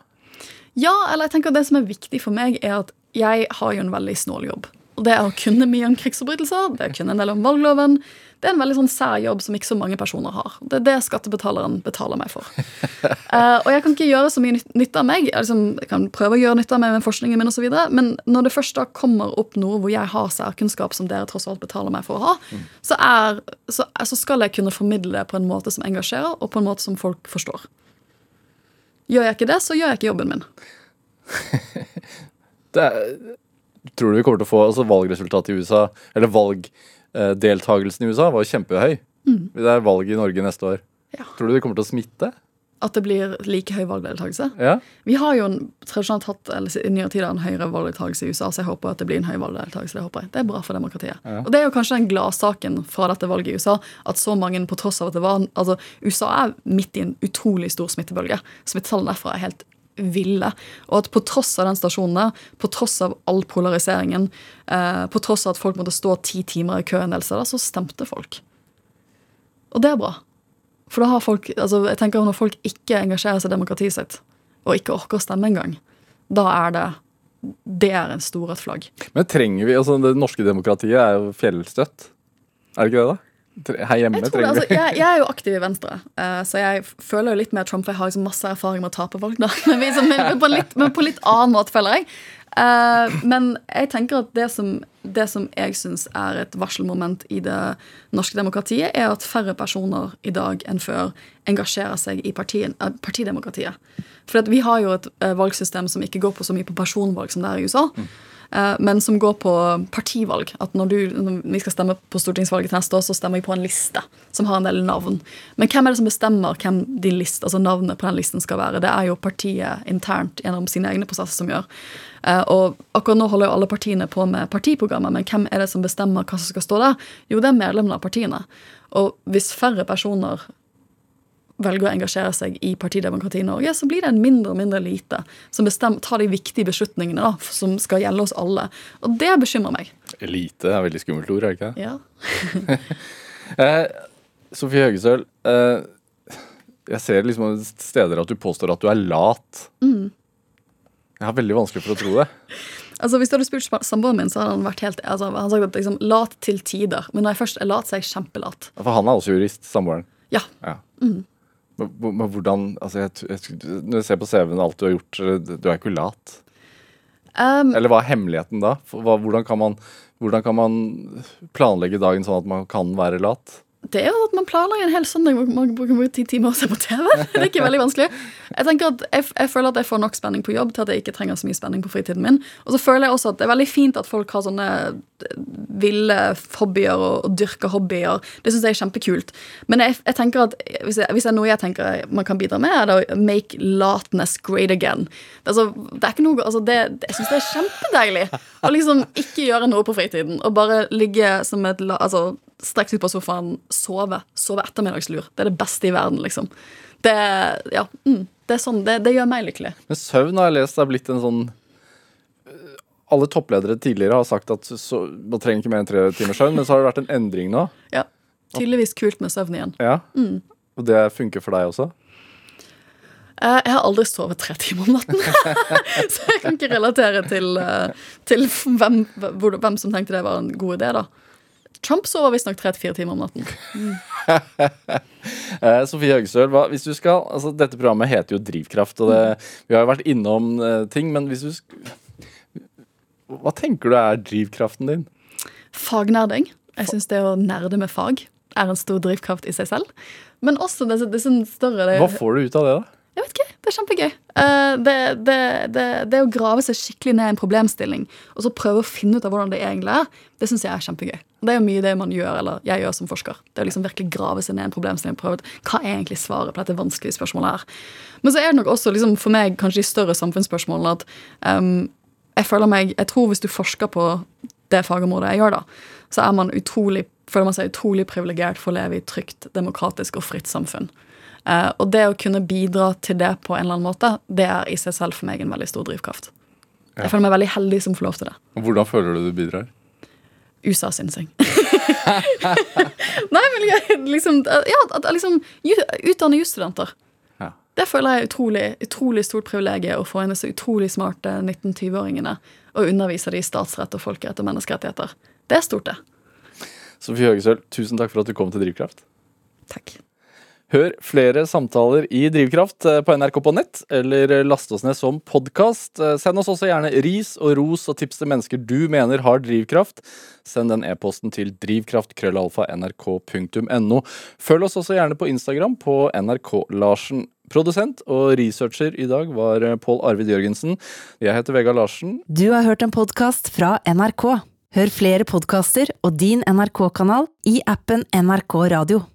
Ja, eller jeg tenker at det som er viktig for meg, er at jeg har jo en veldig snål jobb. Og det er å kunne mye om krigsforbrytelser, det er å kunne en del om valgloven. Det er en veldig sånn særjobb som ikke så mange personer har. Det er det skattebetaleren betaler meg for. Uh, <laughs> og jeg kan ikke gjøre så mye nytt- nytte av meg. Jeg, liksom, jeg kan prøve å gjøre nytte av meg med forskningen min, videre, men når det først da kommer opp noe hvor jeg har særkunnskap som dere tross alt betaler meg for å ha, så, er, så, så skal jeg kunne formidle det på en måte som engasjerer, og på en måte som folk forstår. Gjør jeg ikke det, så gjør jeg ikke jobben min. <laughs> Er, tror du vi kommer til å få altså valgresultatet i USA, eller valgdeltagelsen i USA, var jo kjempehøy. Det er valg i Norge neste år. Ja. Tror du det kommer til å smitte? At det blir like høy valgdeltakelse. Ja. Vi har jo en, tradisjonelt hatt eller i nyere tid en høyere valgdeltakelse i USA, så jeg håper at det blir en høy valgdeltakelse. Det håper jeg. Det er bra for demokratiet. Og det er jo kanskje den gladsaken fra dette valget i USA, at så mange, på tross av at det var Altså, USA er midt i en utrolig stor smittebølge. Smittetallene derfra er helt ville. Og at på tross av den stasjonen der, på tross av all polariseringen, eh, på tross av at folk måtte stå ti timer i kø en del steder, så stemte folk. Og det er bra. For da har folk, altså jeg tenker Når folk ikke engasjerer seg i demokratiet sitt, og ikke orker å stemme engang, da er det det er en stor rødt. Men trenger vi altså Det norske demokratiet er jo fjellstøtt. Er det ikke det, da? Her hjemme Jeg, det, altså, jeg, jeg er jo aktiv i Venstre, uh, så jeg føler jo litt mer Trump. Jeg har liksom masse erfaring med å tape valg, da. <laughs> Men, vi, som, men, på, litt, men på litt annen måte, føler jeg. Uh, men jeg tenker at det som, det som jeg syns er et varselmoment i det norske demokratiet, er at færre personer i dag enn før engasjerer seg i partien, uh, partidemokratiet. For vi har jo et valgsystem som ikke går på så mye på personvalg som det er i USA. eh, Men som går på partivalg. At når, du, når vi skal stemme på stortingsvalget til neste år, så stemmer vi på en liste som har en del navn. Men hvem er det som bestemmer hvem din list, altså navnet på den listen skal være? Det er jo partiet internt gjennom sine egne prosesser som gjør. Eh, Og akkurat nå holder jo alle partiene på med partiprogrammer, men hvem er det som bestemmer hva som skal stå der? Jo, det er medlemmene av partiene. Og hvis færre personer velger å engasjere seg i partidemokrati i Norge, så blir det en mindre og mindre elite som bestemmer, tar de viktige beslutningene da, som skal gjelde oss alle. Og det bekymrer meg. Elite er et veldig skummelt ord, er det ikke det? Ja. <laughs> Eh, Sofie Høgesøl, eh, jeg ser liksom steder at du påstår at du er lat. Mm. Jeg har veldig vanskelig for å tro det. <laughs> Altså, Hvis du hadde spurt samboeren min, så hadde han vært helt altså, han sagt at liksom, lat til tider. Men når jeg først er lat, så er jeg kjempelat. For han er også jurist, samboeren. Ja. Ja. Hvor- men hvordan altså jeg, jeg, Når jeg ser på CV-en alt du har gjort, eh, du er ikke lat. Um, Eller hva er hemmeligheten da? Hva, hvordan, kan man, hvordan kan man planlegge dagen sånn at man kan være lat? Det er jo at man planlegger en hel søndag hvor man bruker bruke ti timer å se på TV. <laughs> Det er ikke veldig vanskelig. Jeg tenker at jeg, jeg føler at jeg får nok spenning på jobb til at jeg ikke trenger så mye spenning på fritiden min. Og så føler jeg også at det er veldig fint at folk har sånne eh, ville hobbyer og, og dyrker hobbyer. Det syns jeg er kjempekult. Men jeg, jeg tenker at hvis, jeg, hvis det er noe jeg tenker man kan bidra med, er det å make latness great again. Altså, det er ikke noe, altså det, Jeg syns det er kjempedeilig å liksom ikke gjøre noe på fritiden og bare ligge som et altså, Strekke seg ut på sofaen, sove. Sove ettermiddagslur. Det er det beste i verden, liksom. Det, ja, mm, det er sånn, det, det gjør meg lykkelig. Men søvn har jeg lest er blitt en sånn øh, Alle toppledere tidligere har sagt at så, man trenger ikke mer enn tre timers søvn, men så har det vært en endring nå. Ja, Tydeligvis kult med søvn igjen. Ja. Og det funker for deg også? Eh, Jeg har aldri sovet tre timer om natten, <laughs> så jeg kan ikke relatere til, eh, til hvem, hvem som tenkte det var en god idé. da. Trump sover visstnok tre til fire timer om natten. Mm. <laughs> Sofie Høgestøl, hvis du skal, altså dette programmet heter jo Drivkraft, og det, vi har jo vært innom eh, ting, men hvis du skal, Hva tenker du er drivkraften din? Fagnerding. Jeg syns det å nerde med fag er en stor drivkraft i seg selv. Men også det, det sånn større det, Hva får du ut av det, da? Jeg vet ikke, Det er kjempegøy. Eh, det, det, det, det å grave seg skikkelig ned i en problemstilling og så prøve å finne ut av hvordan det egentlig er, det syns jeg er kjempegøy. Det er jo mye det man gjør, eller jeg gjør som forsker. Det å liksom virkelig grave seg ned i en problemstilling og prøve ut hva er egentlig svaret på dette vanskelige spørsmålet her. Men så er det nok også liksom, for meg kanskje de større samfunnsspørsmålene at um, jeg føler meg, jeg tror hvis du forsker på det fagområdet jeg gjør, da, så er man utrolig, føler man seg utrolig privilegert for å leve i et trygt, demokratisk og fritt samfunn. Eh, og det å kunne bidra til det på en eller annen måte, det er i seg selv for meg en veldig stor drivkraft. Jeg føler meg veldig heldig som får lov til det. Og Hvordan føler du du bidrar? USA-synsing. <laughs> Nei, men jeg- liksom, ja, at- at liksom utdanne jusstudenter. Ja. Det føler jeg er utrolig, utrolig stort privilegium å få inn disse utrolig smarte 19-20-åringene og undervise dem i statsrett og folkerett og menneskerettigheter. Det er stort, det. Sofie Høgesøl, tusen takk for at du kom til Drivkraft. Takk. Hør flere samtaler i Drivkraft eh, på NRK på nett, eller eh, last oss ned som podkast. Send oss også gjerne ris og ros og tips til mennesker du mener har drivkraft. Send den e-posten til drivkraft.krøllalfa.nrk.no. Følg oss også gjerne på Instagram på NRK-Larsen. Produsent og researcher i dag var eh, Pål Arvid Jørgensen. Jeg heter Vegard Larsen. Du har hørt en podkast fra NRK. Hør flere podkaster og din NRK-kanal i appen NRK Radio.